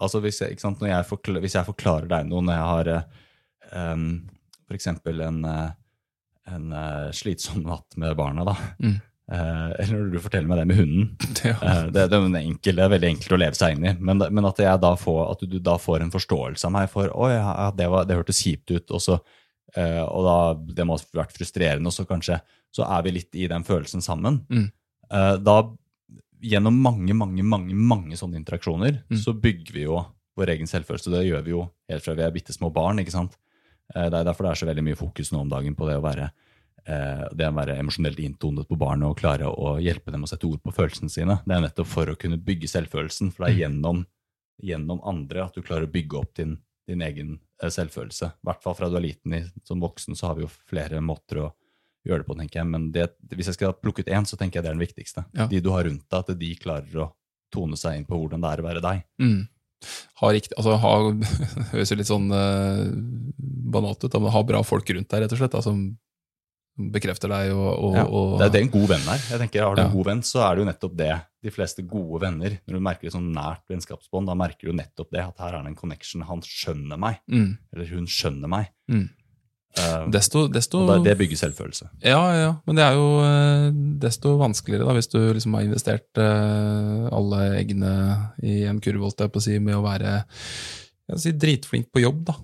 Altså hvis jeg, sant, jeg, forklarer, hvis jeg forklarer deg noe når jeg har uh, um, for eksempel en, eh, en uh, slitsom natt med barna, da. Mm. Uh, eller når du forteller meg det med hunden. [laughs] Ja. Uh, det, det, er en enkel, det er veldig enkelt å leve seg inn i. Men, men at, får, at du da får en forståelse av meg for Oi, ja, det, var, det hørtes kjipt ut. Og, så, eh, og da, det må ha vært frustrerende. Og så kanskje så er vi litt i den følelsen sammen. Mm. Eh, da, gjennom mange, mange, mange, mange sånne interaksjoner, Mm. så bygger vi jo vår egen selvfølelse. Det gjør vi jo helt fra vi er bitte små barn. ikke sant? Eh, det er derfor det er så veldig mye fokus nå om dagen på det å være eh, det å være emosjonelt inntonet på barnet og klare å hjelpe dem å sette ord på følelsene sine. Det er nettopp for å kunne bygge selvfølelsen, for det er gjennom, gjennom andre at du klarer å bygge opp din, din egen eh, selvfølelse. I hvert fall fra du er liten. I, som voksen så har vi jo flere måter å gjøre det på, tenker jeg. Men det, hvis jeg skal plukke ut én, så tenker jeg det er den viktigste. Ja. De du har rundt deg, at de klarer å tone seg inn på hvordan det er å være deg. Mm. Ha riktig, altså ha, [laughs] høres jo litt sånn eh, banalt ut, men ha bra folk rundt deg, rett og slett, da, som bekrefter deg og, og, Ja, og det er det en god venn er. Jeg tenker, Har du Ja. en god venn, så er det jo nettopp det. De fleste gode venner, når du merker et sånn nært vennskapsbånd, da merker du nettopp det, at her er det en connection. Han skjønner meg, Mm, eller hun skjønner meg. mm. Eh, Desto, desto og det bygger selvfølelse. Ja, ja. Men det er jo eh, desto vanskeligere da, hvis du liksom har investert eh, alle eggene i en kurv, holdt jeg på å si, med å være si, dritflink på jobb, da.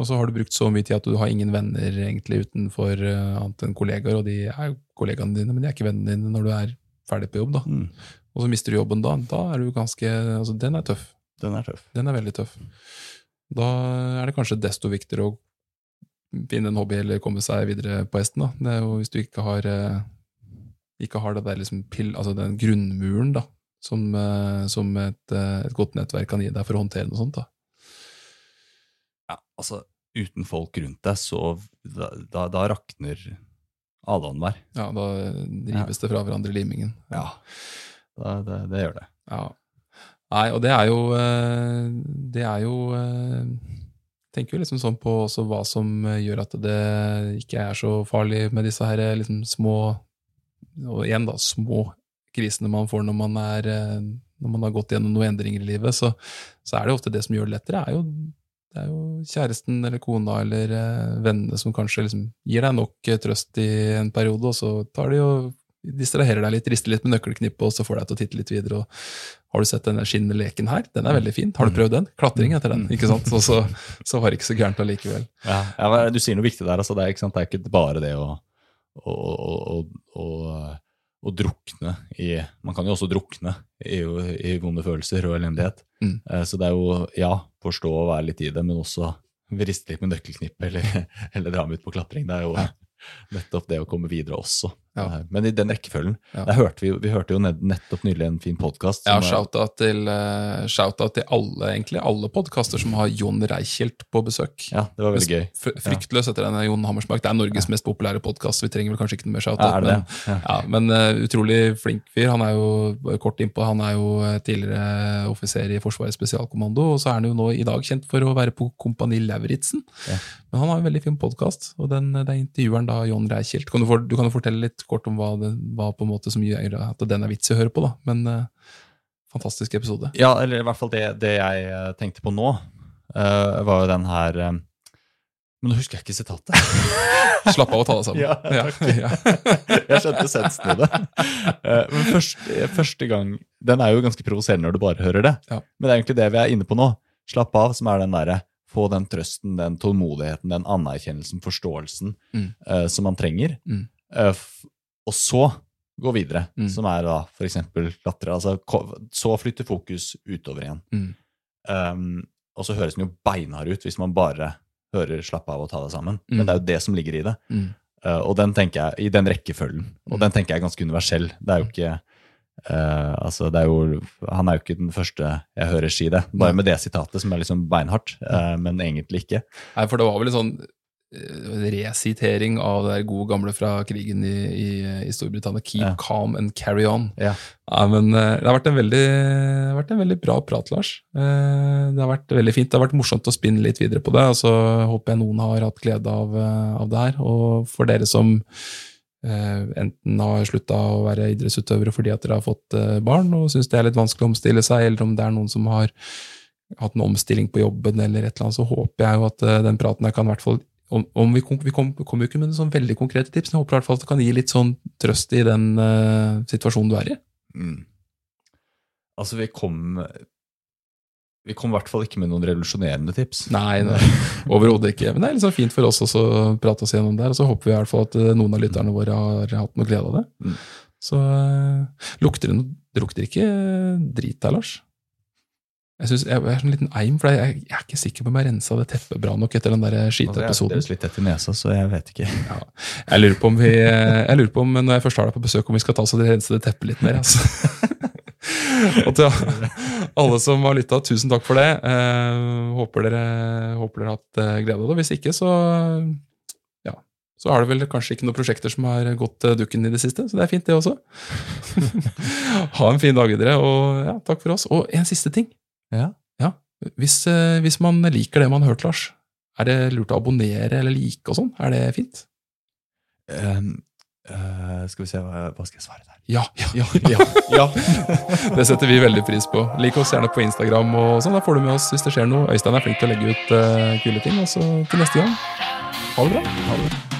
Og så har du brukt så mye tid at du har ingen venner egentlig utenfor annet enn kollegaer, og de er jo kollegaene dine, men de er ikke vennene dine når du er ferdig på jobb, da. Mm. Og så mister du jobben da. Da er du ganske Altså, den er tøff. Den er tøff. Den er veldig tøff. Da er det kanskje desto viktigere å finne en hobby eller komme seg videre på hesten. da. Det er jo Hvis du ikke har, eh, ikke har det der liksom pill, altså den grunnmuren da, som, eh, som et, eh, et godt nettverk kan gi deg for å håndtere noe sånt. da. Ja, altså, uten folk rundt deg, så da, da, da rakner alle åndvær. Ja, Da rives det fra hverandre limingen. Ja, da, det, det gjør det. Ja. Nei, og det er jo Det er jo tenker jo liksom sånn på hva som eh, gjør at det ikke er så farlig med disse her eh, liksom små Og igjen, da, små krisene man får når man, er, eh, når man har gått gjennom noen endringer i livet, så, så er det ofte det som gjør det lettere, er jo, det er jo kjæresten eller kona eller vennene som kanskje liksom gir deg nok trøst i en periode, og så tar de og distraherer deg litt, rister litt med nøkkelknippet, og så får deg til å titte litt videre. og har du sett denne skinneleken her? Den er veldig fin. Har du prøvd den? Klatring etter den. ikke sant? Og så, så var det ikke så gærent allikevel. Ja, ja, Du sier noe viktig der. altså Det er ikke? Det er ikke bare det å, å, å, å, å, å drukne i Man kan jo også drukne i, i vonde følelser og elendighet. Mm. Eh, Så det er jo, ja, forstå og være litt i det, men også riste litt med nøkkelknippet eller, [laughs] eller dra med ut på klatring. Det er jo [laughs] nettopp det å komme videre også. Ja. Eh, Men i den rekkefølgen Ja. hørte vi, vi hørte jo nettopp nylig en fin podkast. Ja, shout-out til, uh, shout-out til alle, egentlig alle podkaster som har Jon Reichelt på besøk. Ja, det var veldig gøy. Fr- Fryktløs etter denne Jon Hammersmark. Det er Norges mest populære podkast, vi trenger vel kanskje ikke noe mer Ja, shout-out. men. Ja. ja, men uh, utrolig flink fyr. Han er jo kort innpå, han er jo eh, tidligere offiser i Forsvarets spesialkommando, og så er han jo nå i dag kjent for å være på Kompani Lauritzen. Ja. Men han har en veldig fin podkast, og den, den intervjueren da Jon Reichelt. Kan du, for, du kan jo fortelle litt kort om hva, det, hva på en måte som gjør at den er vits i å høre på, da. Men uh, fantastisk episode. Ja, eller i hvert fall det, det jeg eh, tenkte på nå, uh, var jo den her eh, Men nå husker jeg ikke sitatet. [laughs] Slapp av å ta deg sammen. [laughs] Ja, ja. [laughs] jeg skjønte sensen i det. Uh, Men første, første gang Den er jo ganske provoserende når du bare hører det. Ja. Men det er egentlig det vi er inne på nå. Slapp av, som er den derre få den trøsten, den tålmodigheten, den anerkjennelsen, forståelsen Mm. uh, som man trenger. Mm. Eh, og så gå videre, Mm. som er da eksempel latter. Altså, så flytter fokus utover igjen. Mm. Um, og så høres den jo beinhard ut hvis man bare hører 'slapp av og ta det sammen'. Mm. Men det er jo det som ligger i det. Mm. Uh, og den tenker jeg, i den rekkefølgen. Og Mm. den tenker jeg er ganske universell. Det er jo ikke uh, altså det er jo, Han er jo ikke den første jeg hører si det. Bare med det sitatet, som er liksom beinhardt, uh, men egentlig ikke. Nei, for det var vel sånn resitering av det gode gamle fra krigen i, i, i Storbritannia. Keep Ja. calm and carry on. Ja. Ja, men eh, det har vært en veldig, vært en veldig bra prat, Lars. Eh, Det har vært veldig fint. Det har vært morsomt å spinne litt videre på det, og så håper jeg noen har hatt glede av, eh, av det her. Og for dere som eh, enten har slutta å være idrettsutøvere fordi at dere har fått eh, barn og syns det er litt vanskelig å omstille seg, eller om det er noen som har hatt en omstilling på jobben, eller et eller annet, så håper jeg jo at eh, den praten her kan i hvert fall om, om vi, kom, vi kom, kommer jo ikke med sånn veldig konkrete tips, men jeg håper i hvert fall at det kan gi litt sånn trøst i den uh, situasjonen du er i. Mm. Altså, vi kom Vi kom i hvert fall ikke med noen revolusjonerende tips. Nei, nei [laughs] overhodet ikke. Men det er sånn fint for oss også å prate oss gjennom der, og så håper vi i hvert fall at eh, noen av lytterne våre har hatt noe glede av det. Mm. Så eh, lukter det Det lukter ikke drit her, Lars? Jeg, synes, jeg er sånn liten eim, for jeg, jeg er ikke sikker på om jeg rensa det teppet bra nok etter den der Altså, jeg skiteepisoden. er litt tett nesa, så jeg vet ikke. Ja. Jeg lurer på om vi Jeg lurer på om når jeg først har deg på besøk, om vi skal ta oss og rense det teppet litt mer. Altså. [laughs] og til alle som har lytta, tusen takk for det. Eh, håper, dere, håper dere har hatt eh, glede av det. Hvis ikke, så ja, så har det vel kanskje ikke noen prosjekter som har gått eh, dukken i det siste. Så det er fint, det også. [laughs] ha en fin dag videre, og ja, takk for oss. Og en siste ting. Ja. Ja, hvis, eh, hvis man liker det man har hørt, Lars, er det lurt å abonnere eller like og sånn? Er det fint? Um, uh, skal vi se, hva, hva skal jeg svare der? Ja, ja, Ja, ja. [laughs] Det setter vi veldig pris på. Lik oss gjerne på Instagram, og sånn, da får du med oss hvis det skjer noe. Øystein er flink til å legge ut uh, kule ting. Og så til neste gang, Ha det bra. Ha det bra.